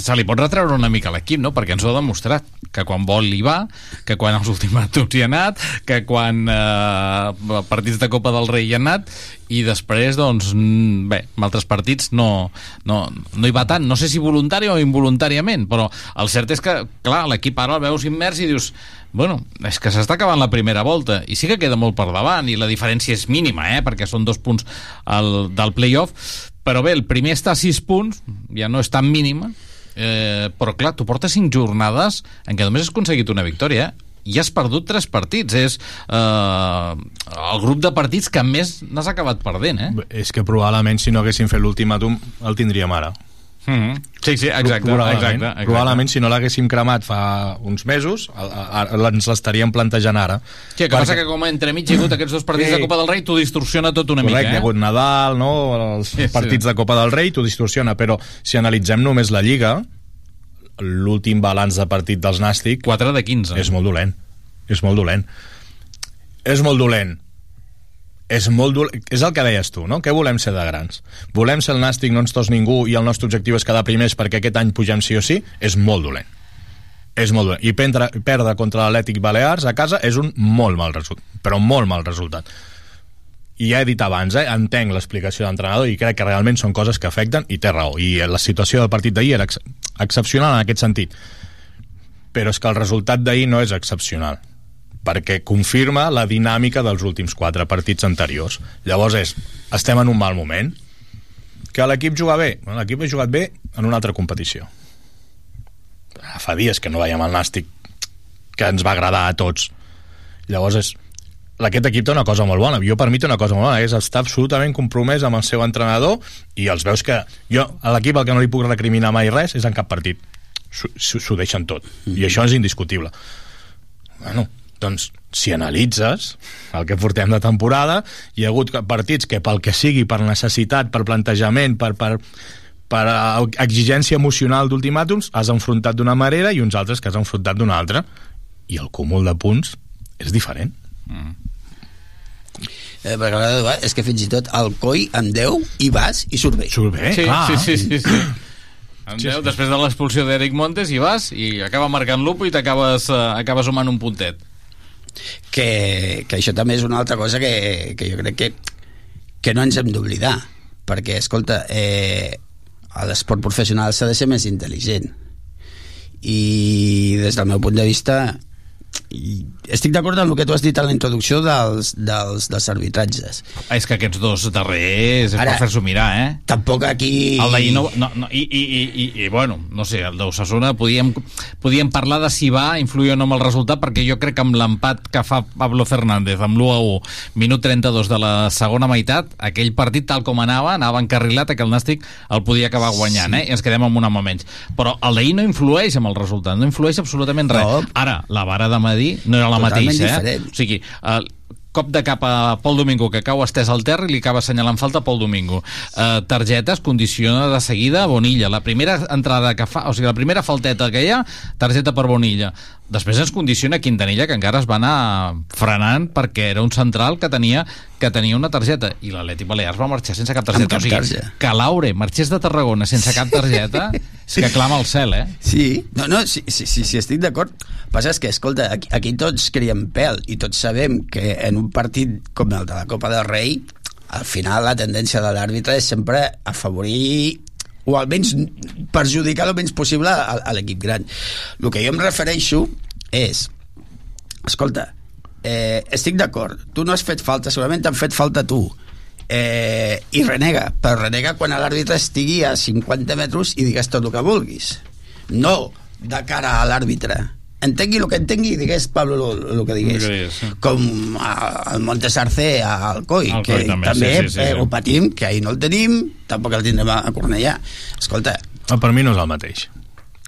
se li pot retreure una mica a l'equip, no? perquè ens ho ha demostrat, que quan vol hi va, que quan els ultimàtums hi ha anat, que quan eh, partits de Copa del Rei hi ha anat, i després, doncs, bé, en altres partits no, no, no hi va tant, no sé si voluntari o involuntàriament, però el cert és que, clar, l'equip ara el veus immers i dius, bueno, és que s'està acabant la primera volta, i sí que queda molt per davant, i la diferència és mínima, eh, perquè són dos punts al, del playoff, però bé, el primer està a 6 punts, ja no és tan mínima, eh, però clar, tu portes 5 jornades en què només has aconseguit una victòria, eh? I has perdut 3 partits. És eh, el grup de partits que més n'has acabat perdent, eh? És que probablement si no haguéssim fet l'ultimàtum el tindríem ara. Mm -hmm. Sí, sí, exacte, probablement, exacte, exacte. probablement si no l'haguéssim cremat fa uns mesos ens l'estaríem plantejant ara Sí, el que passa que com entremig hi ha hagut aquests dos partits Sí. de Copa del Rei, t'ho distorsiona tot una Correcte, hi mica, ha eh? hagut Nadal, no? els Sí, sí. partits de Copa del Rei, t'ho distorsiona, però si analitzem només la Lliga, l'últim balanç de partit dels Nàstic... 4 de 15. És molt dolent. És molt dolent. És molt dolent. És, molt dolent. és el que deies tu, no? Què volem ser de grans? Volem ser el Nàstic, no ens tos ningú, i el nostre objectiu és quedar primers perquè aquest any pugem sí o sí? És molt dolent. És molt dolent. I perdre, perdre contra l'Atlètic Balears a casa és un molt mal resultat, però molt mal resultat i ja he dit abans, eh, entenc l'explicació de l'entrenador i crec que realment són coses que afecten i té raó, i la situació del partit d'ahir era ex excepcional en aquest sentit. Però és que el resultat d'ahir no és excepcional perquè confirma la dinàmica dels últims quatre partits anteriors. Llavors és, estem en un mal moment que l'equip juga bé. L'equip ha jugat bé en una altra competició. Fa dies que no veiem el Nàstic que ens va agradar a tots. Llavors és aquest equip té una cosa molt bona. Jo per mi té una cosa molt bona és estar absolutament compromès amb el seu entrenador i els veus que jo a l'equip el que no li puc recriminar mai res és en cap partit. S'ho deixen tot. I això és indiscutible. Bueno, doncs si analitzes el que portem de temporada hi ha hagut partits que pel que sigui per necessitat, per plantejament per, per, per exigència emocional d'ultimàtums has enfrontat d'una manera i uns altres que has enfrontat d'una altra. I el cúmul de punts és diferent eh, perquè a vegades és que fins i tot al coi amb 10 hi vas i surt bé surt bé, Sí, clar. sí, sí, sí, sí. En Sí, Déu, sí. després de l'expulsió d'Eric Montes hi vas i acaba marcant l'upo i t'acabes uh, acabes sumant un puntet. que, que això també és una altra cosa que, que jo crec que, que no ens hem d'oblidar perquè, escolta, eh, a l'esport professional s'ha de ser més intel·ligent i des del meu punt de vista i estic d'acord amb el que tu has dit a la introducció dels, dels, dels arbitratges. És que aquests dos darrers és Ara, per fer-s'ho mirar, eh? Tampoc aquí... El d'ahir no, no, no, i, i, i, i, i, bueno, no sé, el d'Osasuna podíem, podíem parlar de si va influir o no amb el resultat, perquè jo crec que amb l'empat que fa Pablo Fernández amb l'1 a 1, minut 32 de la segona meitat, aquell partit tal com anava, anava encarrilat, que el Nàstic el podia acabar guanyant, sí. eh? I ens quedem amb un home menys. Però el d'ahir no influeix amb el resultat, no influeix absolutament res. No. Ara, la vara de Madí no era la Totalment mateixa, eh? diferent. O sigui, el cop de cap a Pol Domingo que cau estès al terra i li acaba assenyalant falta a Pol Domingo uh, targetes condiciona de seguida Bonilla la primera entrada que fa o sigui la primera falteta que hi ha targeta per Bonilla després ens condiciona Quintanilla que encara es va anar frenant perquè era un central que tenia que tenia una targeta i l'Atleti Balears va marxar sense cap targeta cap o sigui, targeta. que Laure marxés de Tarragona sense cap targeta és que clama al cel eh? Sí, no, no, sí, sí, sí, sí estic d'acord. Passa és que, escolta, aquí, aquí tots creiem pèl i tots sabem que en un partit com el de la Copa del Rei, al final la tendència de l'àrbitre és sempre afavorir o almenys perjudicar el menys possible a, a l'equip gran. El que jo em refereixo és, escolta, eh, estic d'acord, tu no has fet falta, segurament t'han fet falta tu, eh, i renega, però renega quan l'àrbitre estigui a 50 metres i digues tot el que vulguis. No de cara a l'àrbitre. Entengui el que entengui i digués Pablo el que digués. Que digués, sí. Com al Montesarcé, a Alcoi, Alcoi que també, també, sí, sí, sí, eh, sí. ho patim, que ahir no el tenim, tampoc el tindrem a Cornellà. Escolta, Per mi no és el mateix.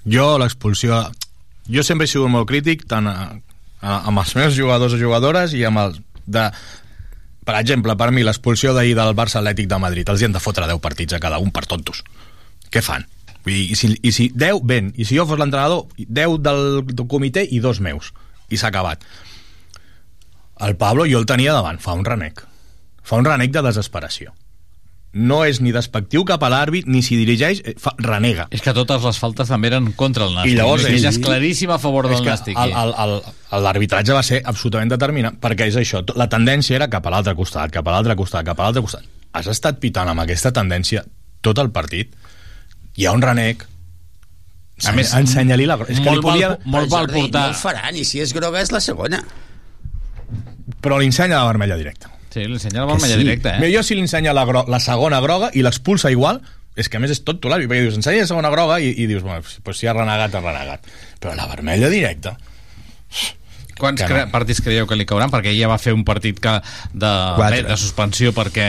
Jo, l'expulsió... Jo sempre he sigut molt crític tant amb els meus jugadors o jugadores i amb els de... Per exemple, per mi, l'expulsió d'ahir del Barça Atlètic de Madrid, els hi han de fotre 10 partits a cada un per tontos. Què fan? Vull dir, I si, i si 10, ben, i si jo fos l'entrenador, 10 del, del comitè i dos meus. I s'ha acabat. El Pablo jo el tenia davant, fa un renec. Fa un renec de desesperació. No és ni despectiu cap a l'àrbit, ni si dirigeix, eh, fa, renega. és que totes les faltes també eren contra el Nàstic I llavors és, és- és claríssim a favor del és que Nàstic L'arbitratge va ser absolutament determinant, perquè és això, la tendència era cap a l'altre costat, cap a l'altre costat, cap a l'altre costat. Has estat pitant amb aquesta tendència tot el partit, hi ha un renec, A més, ensenya-li la... És que molt podia... val- molt val portar- No el faran, i si és groga és la segona. Però li ensenya la vermella directa. Sí, li ensenya la vermella directa, eh? Mira, jo si li ensenya la, la segona groga i l'expulsa igual, és que a més és tot l'àrbit, perquè dius, ensenya la segona groga i, i dius, bueno, pues si ha renegat, ha renegat. Però la vermella directa... Quants Que cre no. partits creieu que li cauran? Perquè ella va fer un partit que de, bé, de suspensió perquè...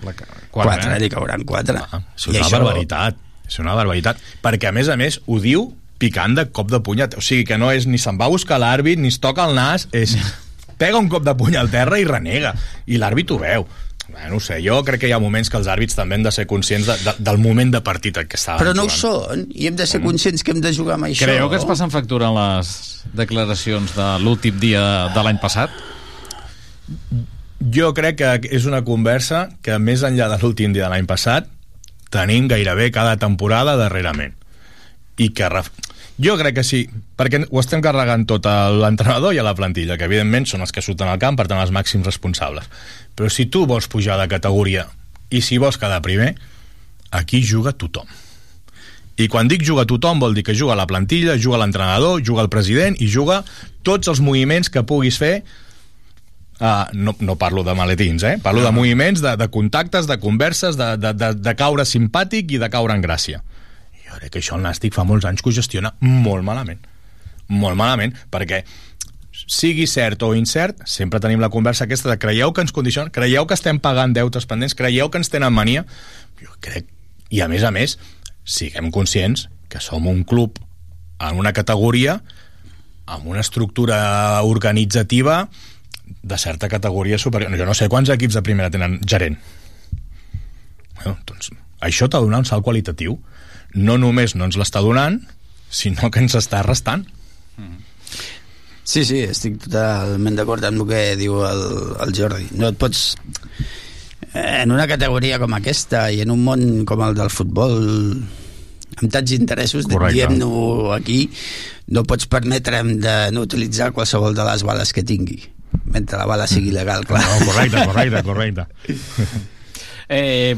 La, Quatre, quatre, li cauran quatre. Ah, és una barbaritat. És una barbaritat. Perquè, a més a més, ho diu picant de cop de punyat. O sigui, que no és ni se'n va a buscar l'àrbit, ni es toca el nas, és pega un cop de puny al terra i renega. I l'àrbit ho veu. Bé, no ho sé, jo crec que hi ha moments que els àrbits també hem de ser conscients de, de, del moment de partit en què estaven Però no ho jugant. són, i hem de ser conscients que hem de jugar amb això. Creieu que es passen factura en les declaracions de l'últim dia de l'any passat? Jo crec que és una conversa que més enllà de l'últim dia de l'any passat tenim gairebé cada temporada darrerament i que. Jo crec que sí, perquè ho estem carregant tot a l'entrenador i a la plantilla que evidentment són els que surten al camp per tant els màxims responsables però si tu vols pujar de categoria i si vols quedar primer aquí juga tothom i quan dic juga tothom vol dir que juga la plantilla, juga l'entrenador, juga el president i juga tots els moviments que puguis fer Uh, no, no parlo de maletins, eh? Parlo de moviments, de, de contactes, de converses, de, de, de, de caure simpàtic i de caure en gràcia. Jo crec que això el Nàstic fa molts anys que ho gestiona molt malament. Molt malament, perquè sigui cert o incert, sempre tenim la conversa aquesta de creieu que ens condiciona, creieu que estem pagant deutes pendents, creieu que ens tenen mania. Jo crec, i a més a més, siguem conscients que som un club en una categoria amb una estructura organitzativa de certa categoria superior. Jo no sé quants equips de primera tenen gerent. Bueno, doncs, això t'ha de donar un salt qualitatiu. No només no ens l'està donant, sinó que ens està restant. Sí, sí, estic totalment d'acord amb el que diu el, el Jordi. No et pots... En una categoria com aquesta i en un món com el del futbol amb tants interessos, diem-no aquí, no pots permetre'm de no utilitzar qualsevol de les bales que tingui mentre la bala sigui legal, clar. No, correcte, correcte, correcte. Eh,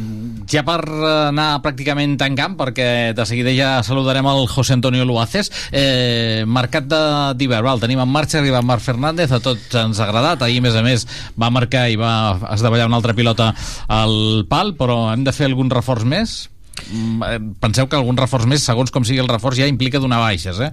ja per anar pràcticament tancant, perquè de seguida ja saludarem el José Antonio Luaces, eh, mercat d'hivern, el tenim en marxa, arriba Marc Fernández, a tots ens ha agradat, ahir a més a més va marcar i va esdavallar una altra pilota al pal, però hem de fer algun reforç més? Mm, eh, Penseu que algun reforç més, segons com sigui el reforç, ja implica donar baixes, eh?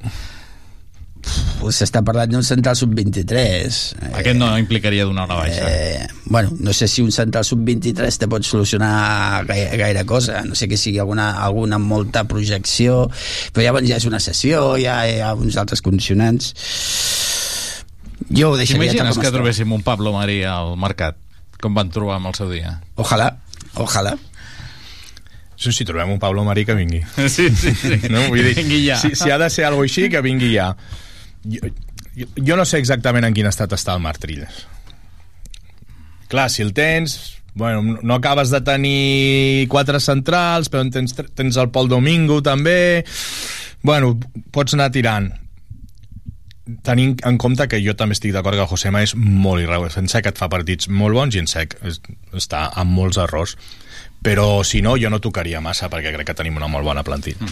Pues S'està parlant d'un central sub-23. Aquest no implicaria donar una baixa. Eh, bueno, no sé si un central sub-23 te pot solucionar gaire, gaire cosa, no sé que sigui alguna, alguna molta projecció, però llavors ja és una sessió, ja hi ha uns altres condicionants. Jo ho deixaria tal T'imagines com que està. trobéssim un Pablo María al mercat, com van trobar amb el seu dia? Ojalà, ojalà. Sí, si trobem un Pablo Marí que vingui. Sí, sí, sí. No? Vull dir, Vingui ja. Si, si ha de ser algo així, que vingui ja. Jo, jo, no sé exactament en quin estat està el Marc Trilles. Clar, si el tens... Bueno, no acabes de tenir quatre centrals, però en tens, tens el Pol Domingo també... Bueno, pots anar tirant tenint en compte que jo també estic d'acord que Josema és molt irregular. En sec et fa partits molt bons i en sec es- està amb molts errors. Però, si no, jo no tocaria massa perquè crec que tenim una molt bona plantilla.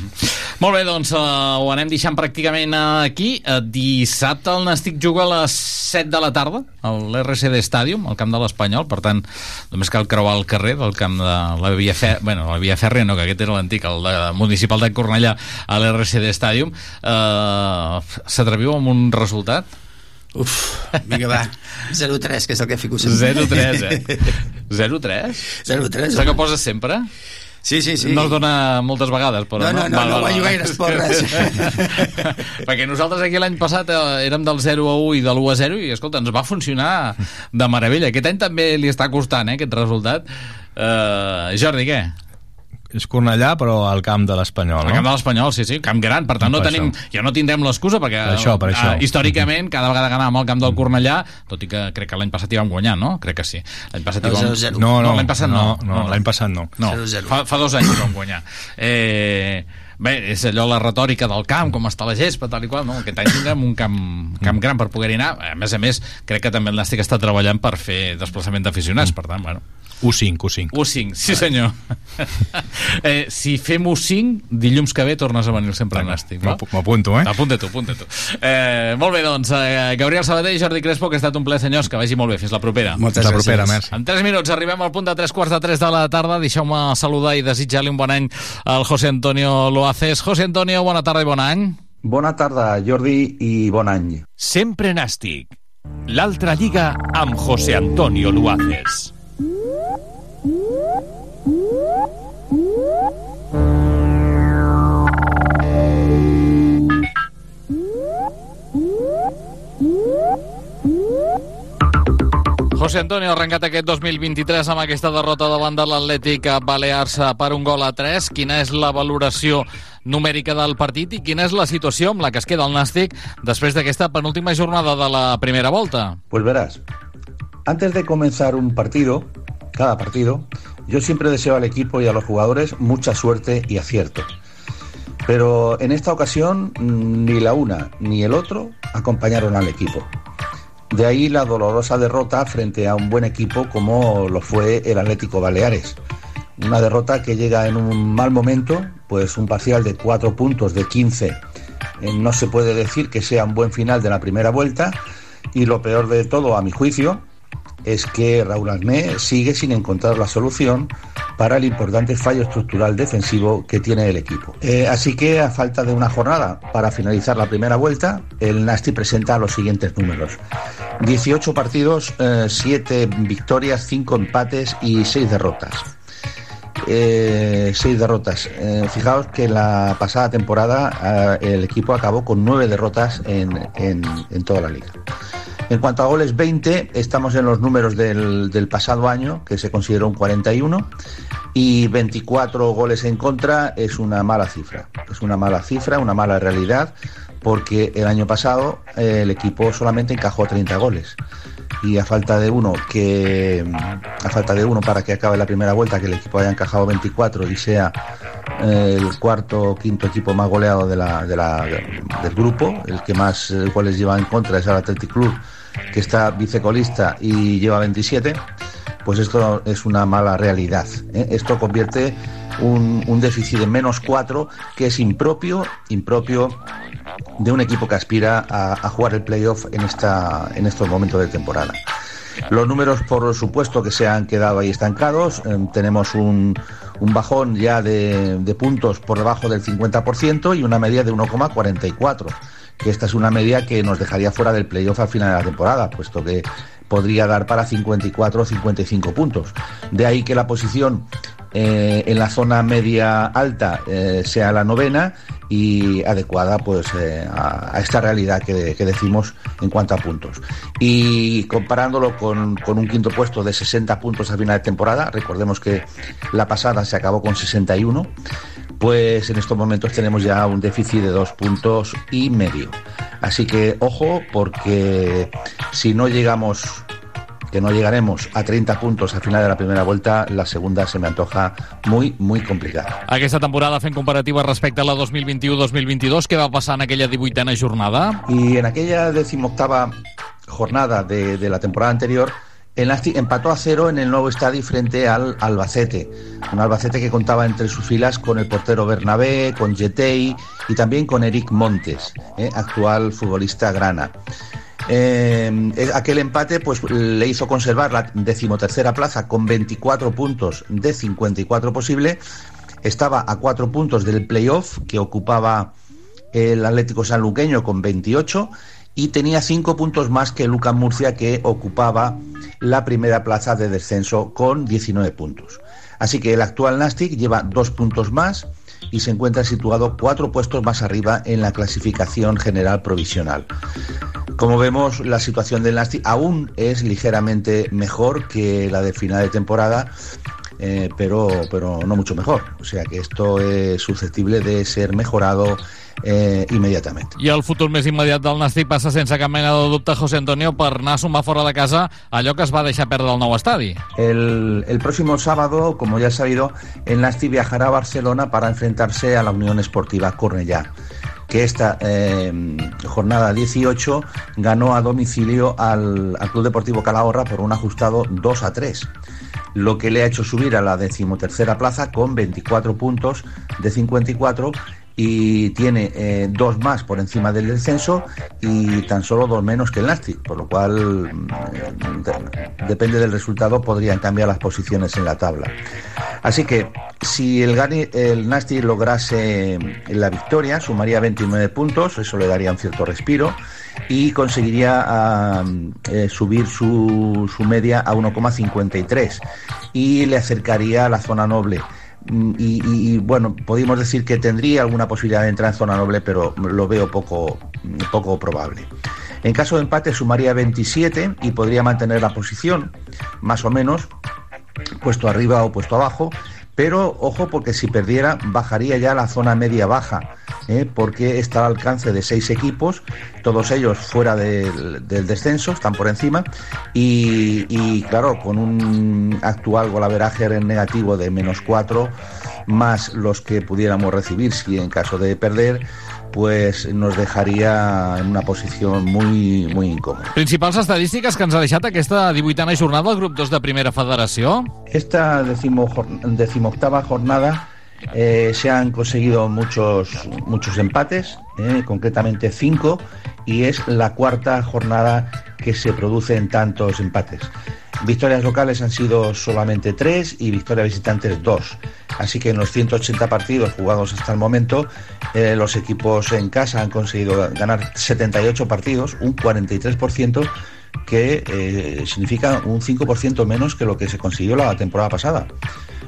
Molt bé, doncs uh, ho anem deixant pràcticament aquí. Uh, dissabte el Nàstic juga a les 7 de la tarda al RCD Stadium, al camp de l'Espanyol, per tant, només cal creuar el carrer del camp de la Via Fèrrea, bueno, la Via Fèrrea no, que aquest era l'antic, el de, municipal de Cornellà, a l'RCD Stadium. Uh, S'atreviu amb un resultat? Uf, vinga, va. 0-3, que és el que fico sempre. 0-3, eh? 0-3? 0-3. És el que poses sempre? Sí, sí, sí. No es dona moltes vegades, però No, no, no, no guanyo gaires porres. Perquè nosaltres aquí l'any passat eh, érem del 0 a 1 i de l'1 a 0 i, escolta, ens va funcionar de meravella. Aquest any també li està costant, eh, aquest resultat. Uh, Jordi, què? És Cornellà, però al camp de l'Espanyol, El no? camp de l'Espanyol, sí, sí, camp gran, per tant no Per tenim, ja no tindrem l'excusa perquè Per això, per això. eh, històricament cada vegada que anàvem al camp del Cornellà tot i que crec que l'any passat hi vam guanyar, no? Crec que sí. L'any passat hi vam... 0-0. No, no, l'any passat no. no, no, l'any passat no. No, 0-0. fa, fa dos anys hi vam guanyar. Eh, bé, és allò la retòrica del camp, com està la gespa, tal i qual, no? Aquest any tindrem un camp, camp gran per poder-hi anar. A més a més, crec que també el Nàstic està treballant per fer desplaçament d'aficionats, per tant, bueno, U5, U5. U5, sí senyor. eh, si fem U5, dilluns que ve tornes a venir sempre al Nàstic. M'apunto, eh? Apunta tu, apunta tu. Eh, molt bé, doncs, eh, Gabriel Sabater i Jordi Crespo, que ha estat un ple, senyors, que vagi molt bé. Fins la propera. Moltes La gràcies. propera, merci. En 3 minuts arribem al punt de 3 quarts de 3 de la tarda. Deixeu-me saludar i desitjar-li un bon any al José Antonio Loaces. José Antonio, bona tarda i bon any. Bona tarda, Jordi, i bon any. Sempre Nàstic. L'altra lliga amb José Antonio Luaces. José Antonio ha arrencat aquest 2023 amb aquesta derrota davant de l'Atlètic a Balears per un gol a 3. Quina és la valoració numèrica del partit i quina és la situació amb la que es queda el Nàstic després d'aquesta penúltima jornada de la primera volta? Pues verás, antes de comenzar un partido, cada partido, yo siempre deseo al equipo y a los jugadores mucha suerte y acierto. Pero en esta ocasión mm, ni la una ni el otro acompañaron al equipo. De ahí la dolorosa derrota frente a un buen equipo como lo fue el Atlético Baleares. Una derrota que llega en un mal momento, pues un parcial de 4 puntos de 15 eh, no se puede decir que sea un buen final de la primera vuelta y lo peor de todo, a mi juicio, es que Raúl Arné sigue sin encontrar la solución para el importante fallo estructural defensivo que tiene el equipo. Eh, así que a falta de una jornada para finalizar la primera vuelta, el Nasti presenta los siguientes números. 18 partidos, 7 victorias, 5 empates y 6 derrotas. Eh, seis derrotas. Eh, fijaos que la pasada temporada eh, el equipo acabó con nueve derrotas en, en, en toda la liga. En cuanto a goles 20, estamos en los números del, del pasado año, que se consideró un 41, y 24 goles en contra es una mala cifra. Es una mala cifra, una mala realidad, porque el año pasado eh, el equipo solamente encajó 30 goles. Y a falta de uno que a falta de uno para que acabe la primera vuelta, que el equipo haya encajado 24 y sea el cuarto o quinto equipo más goleado de la, de la, del grupo, el que más lleva en contra es el Athletic Club, que está vicecolista y lleva 27, pues esto es una mala realidad. ¿eh? Esto convierte un, un, déficit de menos 4 que es impropio, impropio de un equipo que aspira a, jugar el playoff en, esta, en estos momentos de temporada. Los números, por supuesto, que se han quedado ahí estancados. Eh, tenemos un, un, bajón ya de, de, puntos por debajo del 50% y una media de 1,44. Que esta es una media que nos dejaría fuera del playoff al final de la temporada, puesto que podría dar para 54 o 55 puntos. De ahí que la posición eh, en la zona media alta eh, sea la novena y adecuada pues eh, a, esta realidad que, que, decimos en cuanto a puntos. Y comparándolo con, con, un quinto puesto de 60 puntos a final de temporada, recordemos que la pasada se acabó con 61, pues en estos momentos tenemos ya un déficit de dos puntos y medio. Así que ojo porque si no llegamos que no llegaremos a 30 puntos al final de la primera vuelta, la segunda se me antoja muy, muy complicada. Aquesta temporada fent comparativa respecte a la 2021-2022, què va passar en aquella 18a jornada? Y en aquella decimoctava jornada de, de la temporada anterior, el Nasti empató a cero en el nuevo estadio frente al Albacete. Un Albacete que contaba entre sus filas con el portero Bernabé, con Jetei y también con Eric Montes, eh, actual futbolista grana. Eh, aquel empate pues le hizo conservar la decimotercera plaza con 24 puntos de 54 posible. Estaba a cuatro puntos del playoff que ocupaba el Atlético Sanluqueño con 28 y tenía cinco puntos más que Lucas Murcia que ocupaba la primera plaza de descenso con 19 puntos. Así que el actual Nastic lleva dos puntos más y se encuentra situado cuatro puestos más arriba en la clasificación general provisional. Como vemos, la situación del Nastic aún es ligeramente mejor que la de final de temporada, eh, pero, pero no mucho mejor. O sea que esto es susceptible de ser mejorado eh, immediatament. I el futur més immediat del Nàstic passa sense cap mena de dubte, José Antonio, per anar a sumar fora de casa allò que es va deixar perdre al nou estadi. El, el próximo sábado, como ya he sabido, el Nàstic viajará a Barcelona para enfrentarse a la Unión Esportiva Cornellá que esta eh, jornada 18 ganó a domicilio al, al, Club Deportivo Calahorra por un ajustado 2 a 3, lo que le ha hecho subir a la decimotercera plaza con 24 puntos de 54 y tiene eh, dos más por encima del descenso y tan solo dos menos que el Nastic, por lo cual de, depende del resultado podrían cambiar las posiciones en la tabla. Así que si el, el lograse la victoria, sumaría 29 puntos, eso le daría un cierto respiro y conseguiría uh, eh, subir su, su media a 1,53 y le acercaría a la zona noble. Y, bueno, podemos decir que tendría alguna posibilidad de entrar en zona noble, pero lo veo poco, poco probable. En caso de empate sumaría 27 y podría mantener la posición, más o menos, puesto arriba o puesto abajo, pero ojo porque si perdiera bajaría ya la zona media baja, ¿eh? porque está al alcance de seis equipos, todos ellos fuera del, descenso, están por encima, y, claro, con un actual golaveraje negativo de menos cuatro, más los que pudiéramos recibir si en caso de perder, pues nos dejaria en una posició muy, muy incòmoda. Principals estadístiques que ens ha deixat aquesta 18a jornada del grup 2 de Primera Federació? Esta decimo, decimoctava jornada eh, se han conseguido muchos, muchos empates, eh, concretamente cinco, y es la cuarta jornada que se produce en tantos empates. Victorias locales han sido solamente tres y victorias visitantes dos. Así que en los 180 partidos jugados hasta el momento, eh, los equipos en casa han conseguido ganar 78 partidos, un 43%, que eh, significa un 5% menos que lo que se consiguió la temporada pasada.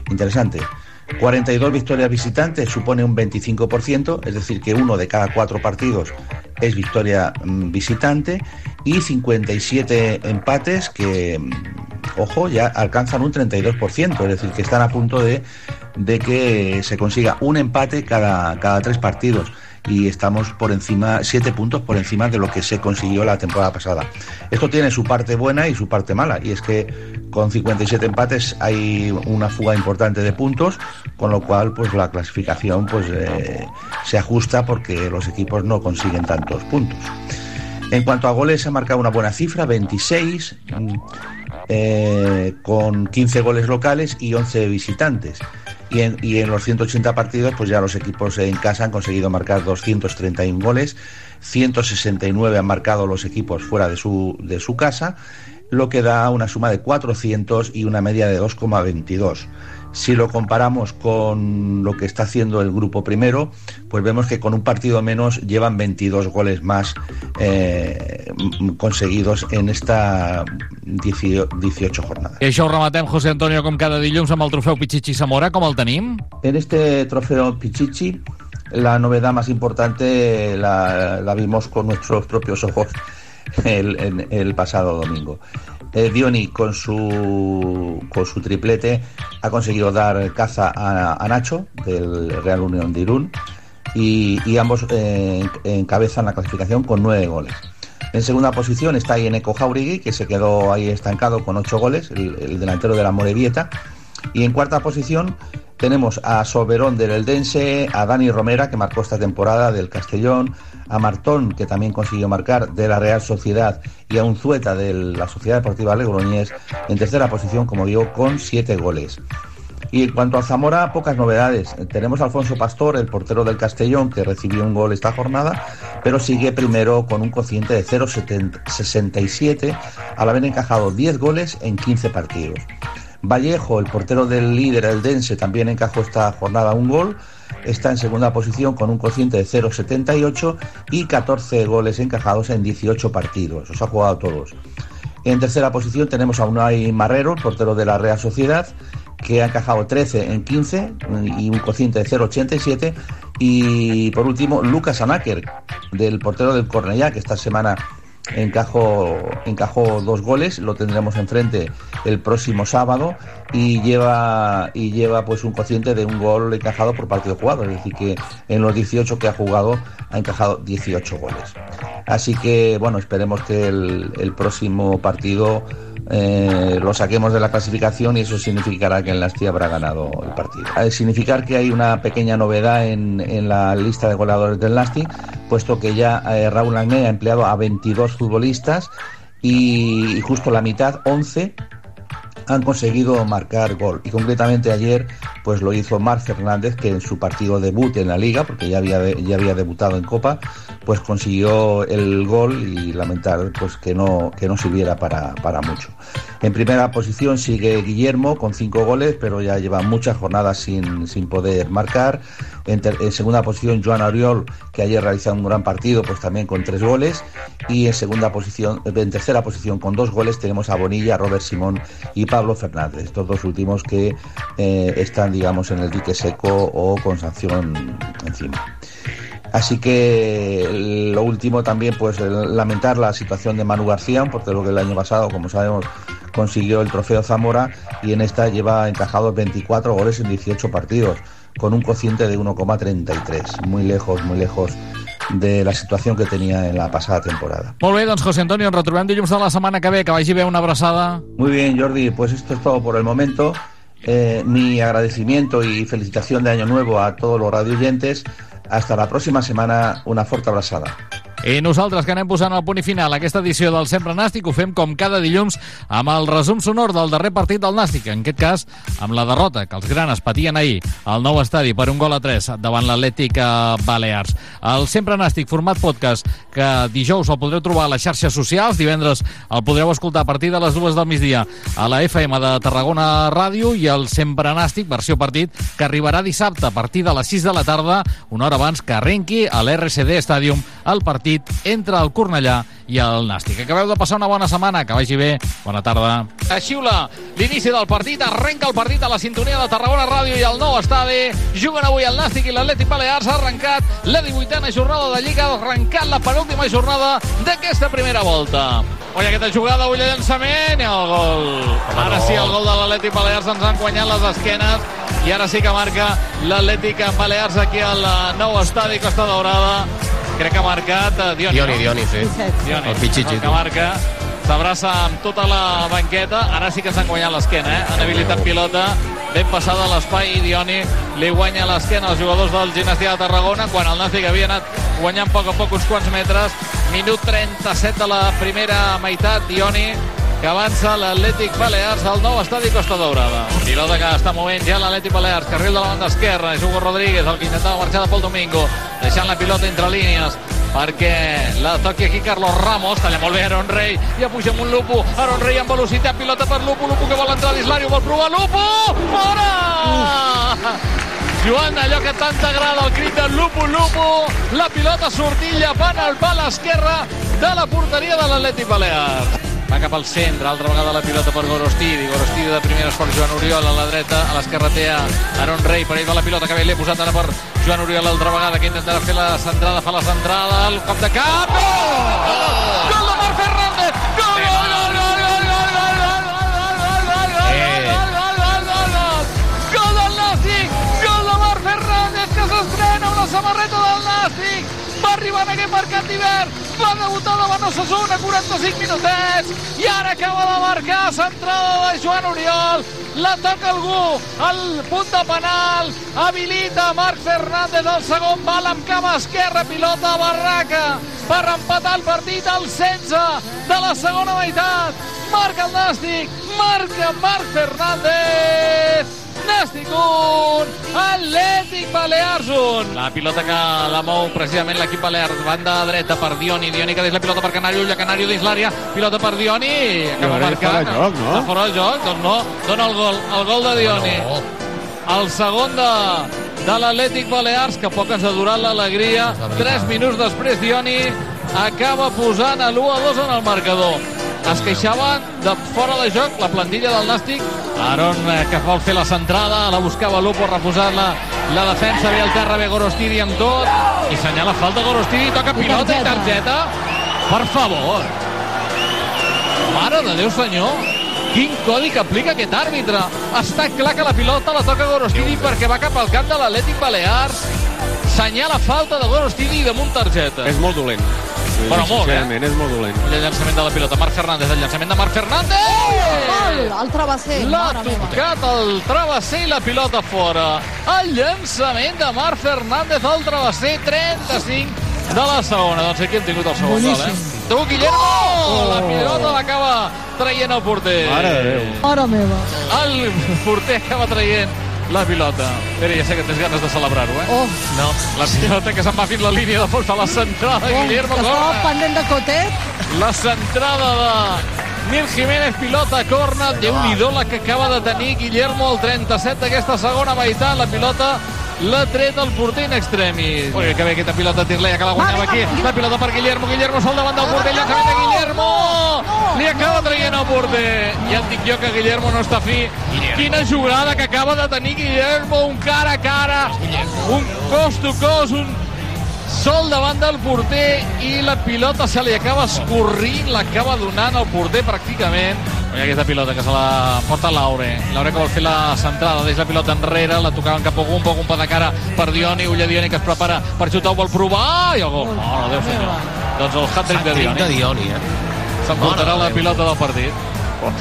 Interesante. 42 victorias visitantes supone un 25%, es decir, que uno de cada cuatro partidos es victoria mm, visitante y 57 empates que, mm, ojo, ya alcanzan un 32%, es decir, que están a punto de, de que se consiga un empate cada, cada tres partidos y estamos por encima, siete puntos por encima de lo que se consiguió la temporada pasada. Esto tiene su parte buena y su parte mala, y es que con 57 empates hay una fuga importante de puntos, con lo cual pues la clasificación pues eh, se ajusta porque los equipos no consiguen tantos puntos. En cuanto a goles, se ha marcado una buena cifra, 26, eh, con 15 goles locales y 11 visitantes. Y en, y en, los 180 partidos, pues ya los equipos en casa han conseguido marcar 231 goles, 169 han marcado los equipos fuera de su, de su casa, lo que da una suma de 400 y una media de 2,22. Si lo comparamos con lo que está haciendo el grupo primero, pues vemos que con un partido menos llevan 22 goles más eh, conseguidos en esta 18 jornadas. I això ho rematem, José Antonio, com cada dilluns amb el trofeu Pichichi Zamora. Com el tenim? En este trofeo Pichichi, la novedad más importante la, la vimos con nuestros propios ojos el, el, el pasado domingo. Eh, Dioni con su, con su triplete ha conseguido dar caza a, Nacho del Real Unión de Irún y, y ambos eh, encabezan la clasificación con nueve goles. En segunda posición está Eneco Jauregui, que se quedó ahí estancado con ocho goles, el, el delantero de la Morevieta. Y en cuarta posición tenemos a Soberón del Eldense, a Dani Romera, que marcó esta temporada del Castellón, a Martón, que también consiguió marcar de la Real Sociedad, y a Unzueta de la Sociedad Deportiva Legroñés, en tercera posición, como digo, con siete goles. Y en cuanto a Zamora, pocas novedades. Tenemos a Alfonso Pastor, el portero del Castellón, que recibió un gol esta jornada, pero sigue primero con un cociente de 0,67 al haber encajado 10 goles en 15 partidos. Vallejo, el portero del líder, el Dense, también encajó esta jornada un gol. Está en segunda posición con un cociente de 0,78 y 14 goles encajados en 18 partidos. Os ha jugado todos. En tercera posición tenemos a Unai Marrero, portero de la Real Sociedad, que ha encajado 13 en 15 y un cociente de 0,87. Y por último, Lucas Anáker, del portero del Cornellá, que esta semana encajó, encajó dos goles, lo tendremos enfrente el próximo sábado y lleva y lleva pues un cociente de un gol encajado por partido jugado, es decir que en los 18 que ha jugado ha encajado 18 goles. Así que bueno, esperemos que el, el próximo partido eh, lo saquemos de la clasificación y eso significará que el Nasti habrá ganado el partido. Significar que hay una pequeña novedad en, en la lista de goleadores del Nasti, puesto que ya eh, Raúl Agné ha empleado a 22 futbolistas y justo la mitad, 11, han conseguido marcar gol. Y concretamente ayer pues lo hizo Marc Fernández, que en su partido debut en la liga, porque ya había, ya había debutado en Copa, pues consiguió el gol y lamentar pues que no, que no sirviera para, para mucho. En primera posición sigue Guillermo con cinco goles, pero ya lleva muchas jornadas sin, sin poder marcar. En, ter, en, segunda posición Joan Oriol, que ayer realizó un gran partido, pues también con tres goles. Y en segunda posición, en tercera posición con dos goles tenemos a Bonilla, Robert Simón y Pablo Fernández. Estos dos últimos que eh, están, digamos, en el dique seco o con sanción encima. Así que lo último también, pues lamentar la situación de Manu García, porque lo que el año pasado, como sabemos, consiguió el trofeo Zamora y en esta lleva encajados 24 goles en 18 partidos, con un cociente de 1,33. Muy lejos, muy lejos de la situació que tenia en la passada temporada. Molt bé, doncs José Antonio, ens retrobem dilluns de la setmana que ve, que vagi bé una abraçada. Muy bien, Jordi, pues esto es todo por el momento. Eh, mi agradecimiento y felicitación de Año Nuevo a todos los radioyentes. Hasta la próxima semana, una forta abraçada. I nosaltres que anem posant el punt i final a aquesta edició del Sempre Nàstic ho fem com cada dilluns amb el resum sonor del darrer partit del Nàstic, en aquest cas amb la derrota que els granes patien ahir al nou estadi per un gol a 3 davant l'Atlètic Balears. El Sempre Nàstic format podcast que dijous el podreu trobar a les xarxes socials, divendres el podreu escoltar a partir de les dues del migdia a la FM de Tarragona Ràdio i el Sempre Nàstic, versió partit, que arribarà dissabte a partir de les 6 de la tarda, una hora abans que arrenqui a l'RCD Stadium el partit partit entre el Cornellà i el Nàstic. Acabeu de passar una bona setmana, que vagi bé, bona tarda. A xiula l'inici del partit, arrenca el partit a la sintonia de Tarragona Ràdio i el nou estadi. Juguen avui el Nàstic i l'Atlètic Balears. Ha arrencat la 18a jornada de Lliga, ha arrencat la penúltima jornada d'aquesta primera volta. Oi, aquesta jugada, ull de llançament i el gol. Home, ara no. sí, el gol de l'Atlètic Balears ens han guanyat les esquenes i ara sí que marca l'Atlètic Balears aquí al nou estadi Costa Daurada. Crec que ha marcat eh, Dioni, Dioni, no? Dioni, sí. Dioni, El Pichichi, el que marca s'abraça amb tota la banqueta. Ara sí que s'han guanyat l'esquena eh? han habilitat pilota. Ben passada a l'espai i Dioni li guanya l'esquena als jugadors del Gimnàstica de Tarragona quan el Nàstic havia anat guanyant a poc a poc uns quants metres. Minut 37 de la primera meitat. Dioni que avança l'Atlètic Balears al nou estadi Costa Daurada. Pilota que està movent ja l'Atlètic Balears, carril de la banda esquerra, és Hugo Rodríguez, el que intentava marxar de Pol Domingo, deixant la pilota entre línies perquè la toqui aquí Carlos Ramos, talla molt bé Aaron Rey, ja puja amb un Lupo, Aaron Rey amb velocitat, pilota per Lupo, Lupo que vol entrar a l'Islari, vol provar Lupo, fora! Joan, allò que tant t'agrada, el crit de Lupo, Lupo, la pilota sortilla, van al pal esquerra de la porteria de l'Atlètic Balears va cap al centre, altra vegada la pilota per Gorostidi, Gorostidi de primera esforç Joan Oriol a la dreta, a l'esquerra té Aaron Rey, per ell va la pilota que ve, l'he posat ara per Joan Oriol altra vegada que intentarà fer la centrada, fa la centrada, el cop de cap, no! Oh! Gol de Marc Fernández! Gol, gol, gol, gol! samarreta gol, la en aquest mercat d'hivern, va debutar davant Osasuna, 45 minutets, i ara acaba de marcar centrada de Joan Oriol, la toca algú, al punt de penal, habilita Marc Fernández el segon. Bal amb cama esquerra, pilota Barraca, per empatar el partit al 16 de la segona meitat, marca el Nàstic, marca Marc Fernández, Nàstic 1, Atlètic Balears 1. La pilota que la mou precisament l'equip Balears, banda dreta per Dioni, Dioni que deix la pilota per Canario, ulla Canario dins l'àrea, pilota per Dioni, acaba ara marcant. fora de joc, no? Està fora de joc, doncs no, dona el gol, el gol de Dioni. El segon de, de l'Atlètic Balears, que poc ens ha durat l'alegria. 3 minuts després, Dioni acaba posant a l'1 a 2 en el marcador. Es queixaven de fora de joc la plantilla del Nàstic. Aaron, eh, que vol fer la centrada, la buscava Lupo, refusant-la. La defensa ve al terra, ve Gorostidi amb tot. I senyala falta Gorostidi, toca pilota i targeta. Per favor. Mare de Déu, senyor. Quin codi que aplica aquest àrbitre. Està clar que la pilota la toca Gorostidi perquè va cap al camp de l'Atlètic Balears. Senyala falta de Gorostidi i damunt targeta. És molt dolent. Però molt, eh? És molt dolent. El llançament de la pilota. Marc Fernández, el llançament de Marc Fernández! Gol, el travesser. L'ha tocat el travesser i la pilota fora. El llançament de Marc Fernández al travesser, 35 de la segona. Doncs aquí hem tingut el segon gol, eh? Tu, Guillermo! La pilota l'acaba traient el porter. Mare de Déu. Mare meva. El porter acaba traient la pilota. Pere, ja sé que tens ganes de celebrar-ho, eh? Oh, No. La pilota que se'n va fins la línia de fons de la centrada. oh, Guillermo que estava pendent de cotet. La centrada de Mir Jiménez, pilota corna. Déu-n'hi-do la que acaba de tenir Guillermo el 37 d'aquesta segona meitat. La pilota l'ha tret el porter in extremis. Ui, que bé aquesta pilota Tirleia que la guanyava aquí. La pilota per Guillermo. Guillermo sol davant del porter. Llançament de Guillermo. Li acaba traient el porter. Ja et dic jo que Guillermo no està fi. Quina jugada que acaba de tenir Guillermo. Un cara a cara. Un cos to cos. Un sol davant del porter i la pilota se li acaba escorrint, l'acaba donant al porter pràcticament. Mira aquesta pilota que se la porta Laure. Laure que vol fer la centrada, deixa la pilota enrere, la tocaven cap a un poc un pa de cara per Dioni, ulla Dioni que es prepara per xutar, ho vol provar, i el gol. Oh, no, Déu senyor. Doncs el hat-trick de Dioni. de Dioni, eh? S'emportarà la pilota del partit.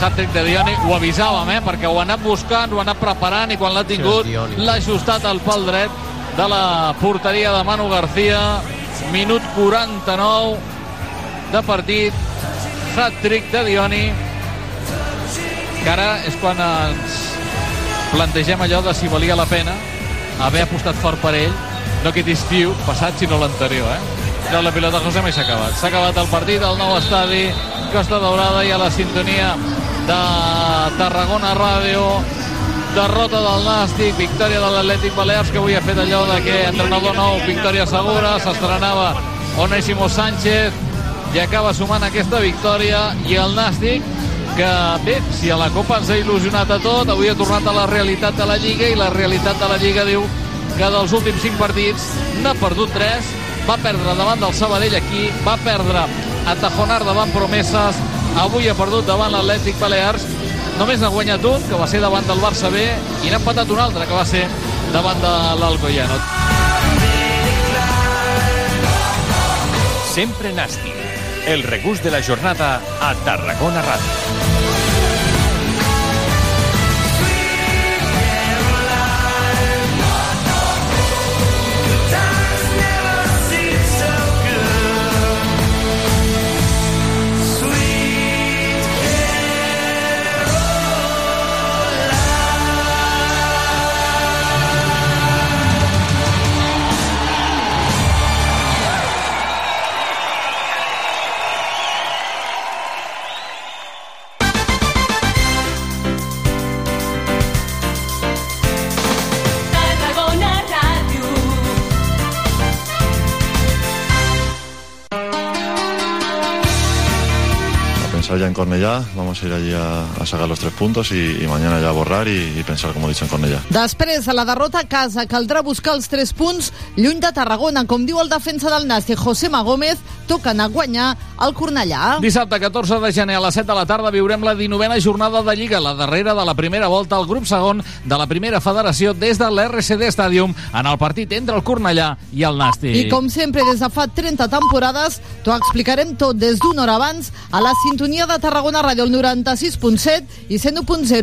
Hat-trick de Dioni, ho avisàvem, eh? perquè ho ha anat buscant, ho ha anat preparant i quan l'ha tingut l'ha ajustat al pal dret de la porteria de Manu García. Minut 49 de partit. Hat-trick de Dioni. Que ara és quan ens plantegem allò de si valia la pena haver apostat fort per ell, no aquest estiu passat, sinó l'anterior, eh? Treu la pilota José i s'ha acabat. S'ha acabat el partit al nou estadi Costa Daurada i a la sintonia de Tarragona Ràdio derrota del Nàstic, victòria de l'Atlètic Balears que avui ha fet allò de que entrenador nou, victòria segura, s'estrenava Onésimo Sánchez i acaba sumant aquesta victòria i el Nàstic que bé, si a la Copa ens ha il·lusionat a tot, avui ha tornat a la realitat de la Lliga i la realitat de la Lliga diu que dels últims 5 partits n'ha perdut 3, va perdre davant del Sabadell aquí, va perdre a Tajonar davant Promeses avui ha perdut davant l'Atlètic Balears. Només n'ha guanyat un, que va ser davant del Barça B, i n'ha empatat un altre, que va ser davant de l'Alcoyano. Sempre Nàstic. El regust de la jornada a Tarragona Ràdio. Cornellá, vamos a ir allí a, a sacar los tres puntos y, y mañana ya a borrar y, y pensar, como he dicho, en Cornellá. Després de la derrota a casa, caldrà buscar els 3 punts lluny de Tarragona. Com diu el defensa del Nàstic, José Magómez, anar a guanyar al Cornellà. Dissabte 14 de gener a les 7 de la tarda viurem la 19a jornada de Lliga, la darrera de la primera volta al grup segon de la primera federació des de l'RCD Stadium en el partit entre el Cornellà i el Nàstic. I com sempre, des de fa 30 temporades, t'ho explicarem tot des d'una hora abans a la sintonia de Tarragona Ràdio, el 96.7 i 101.0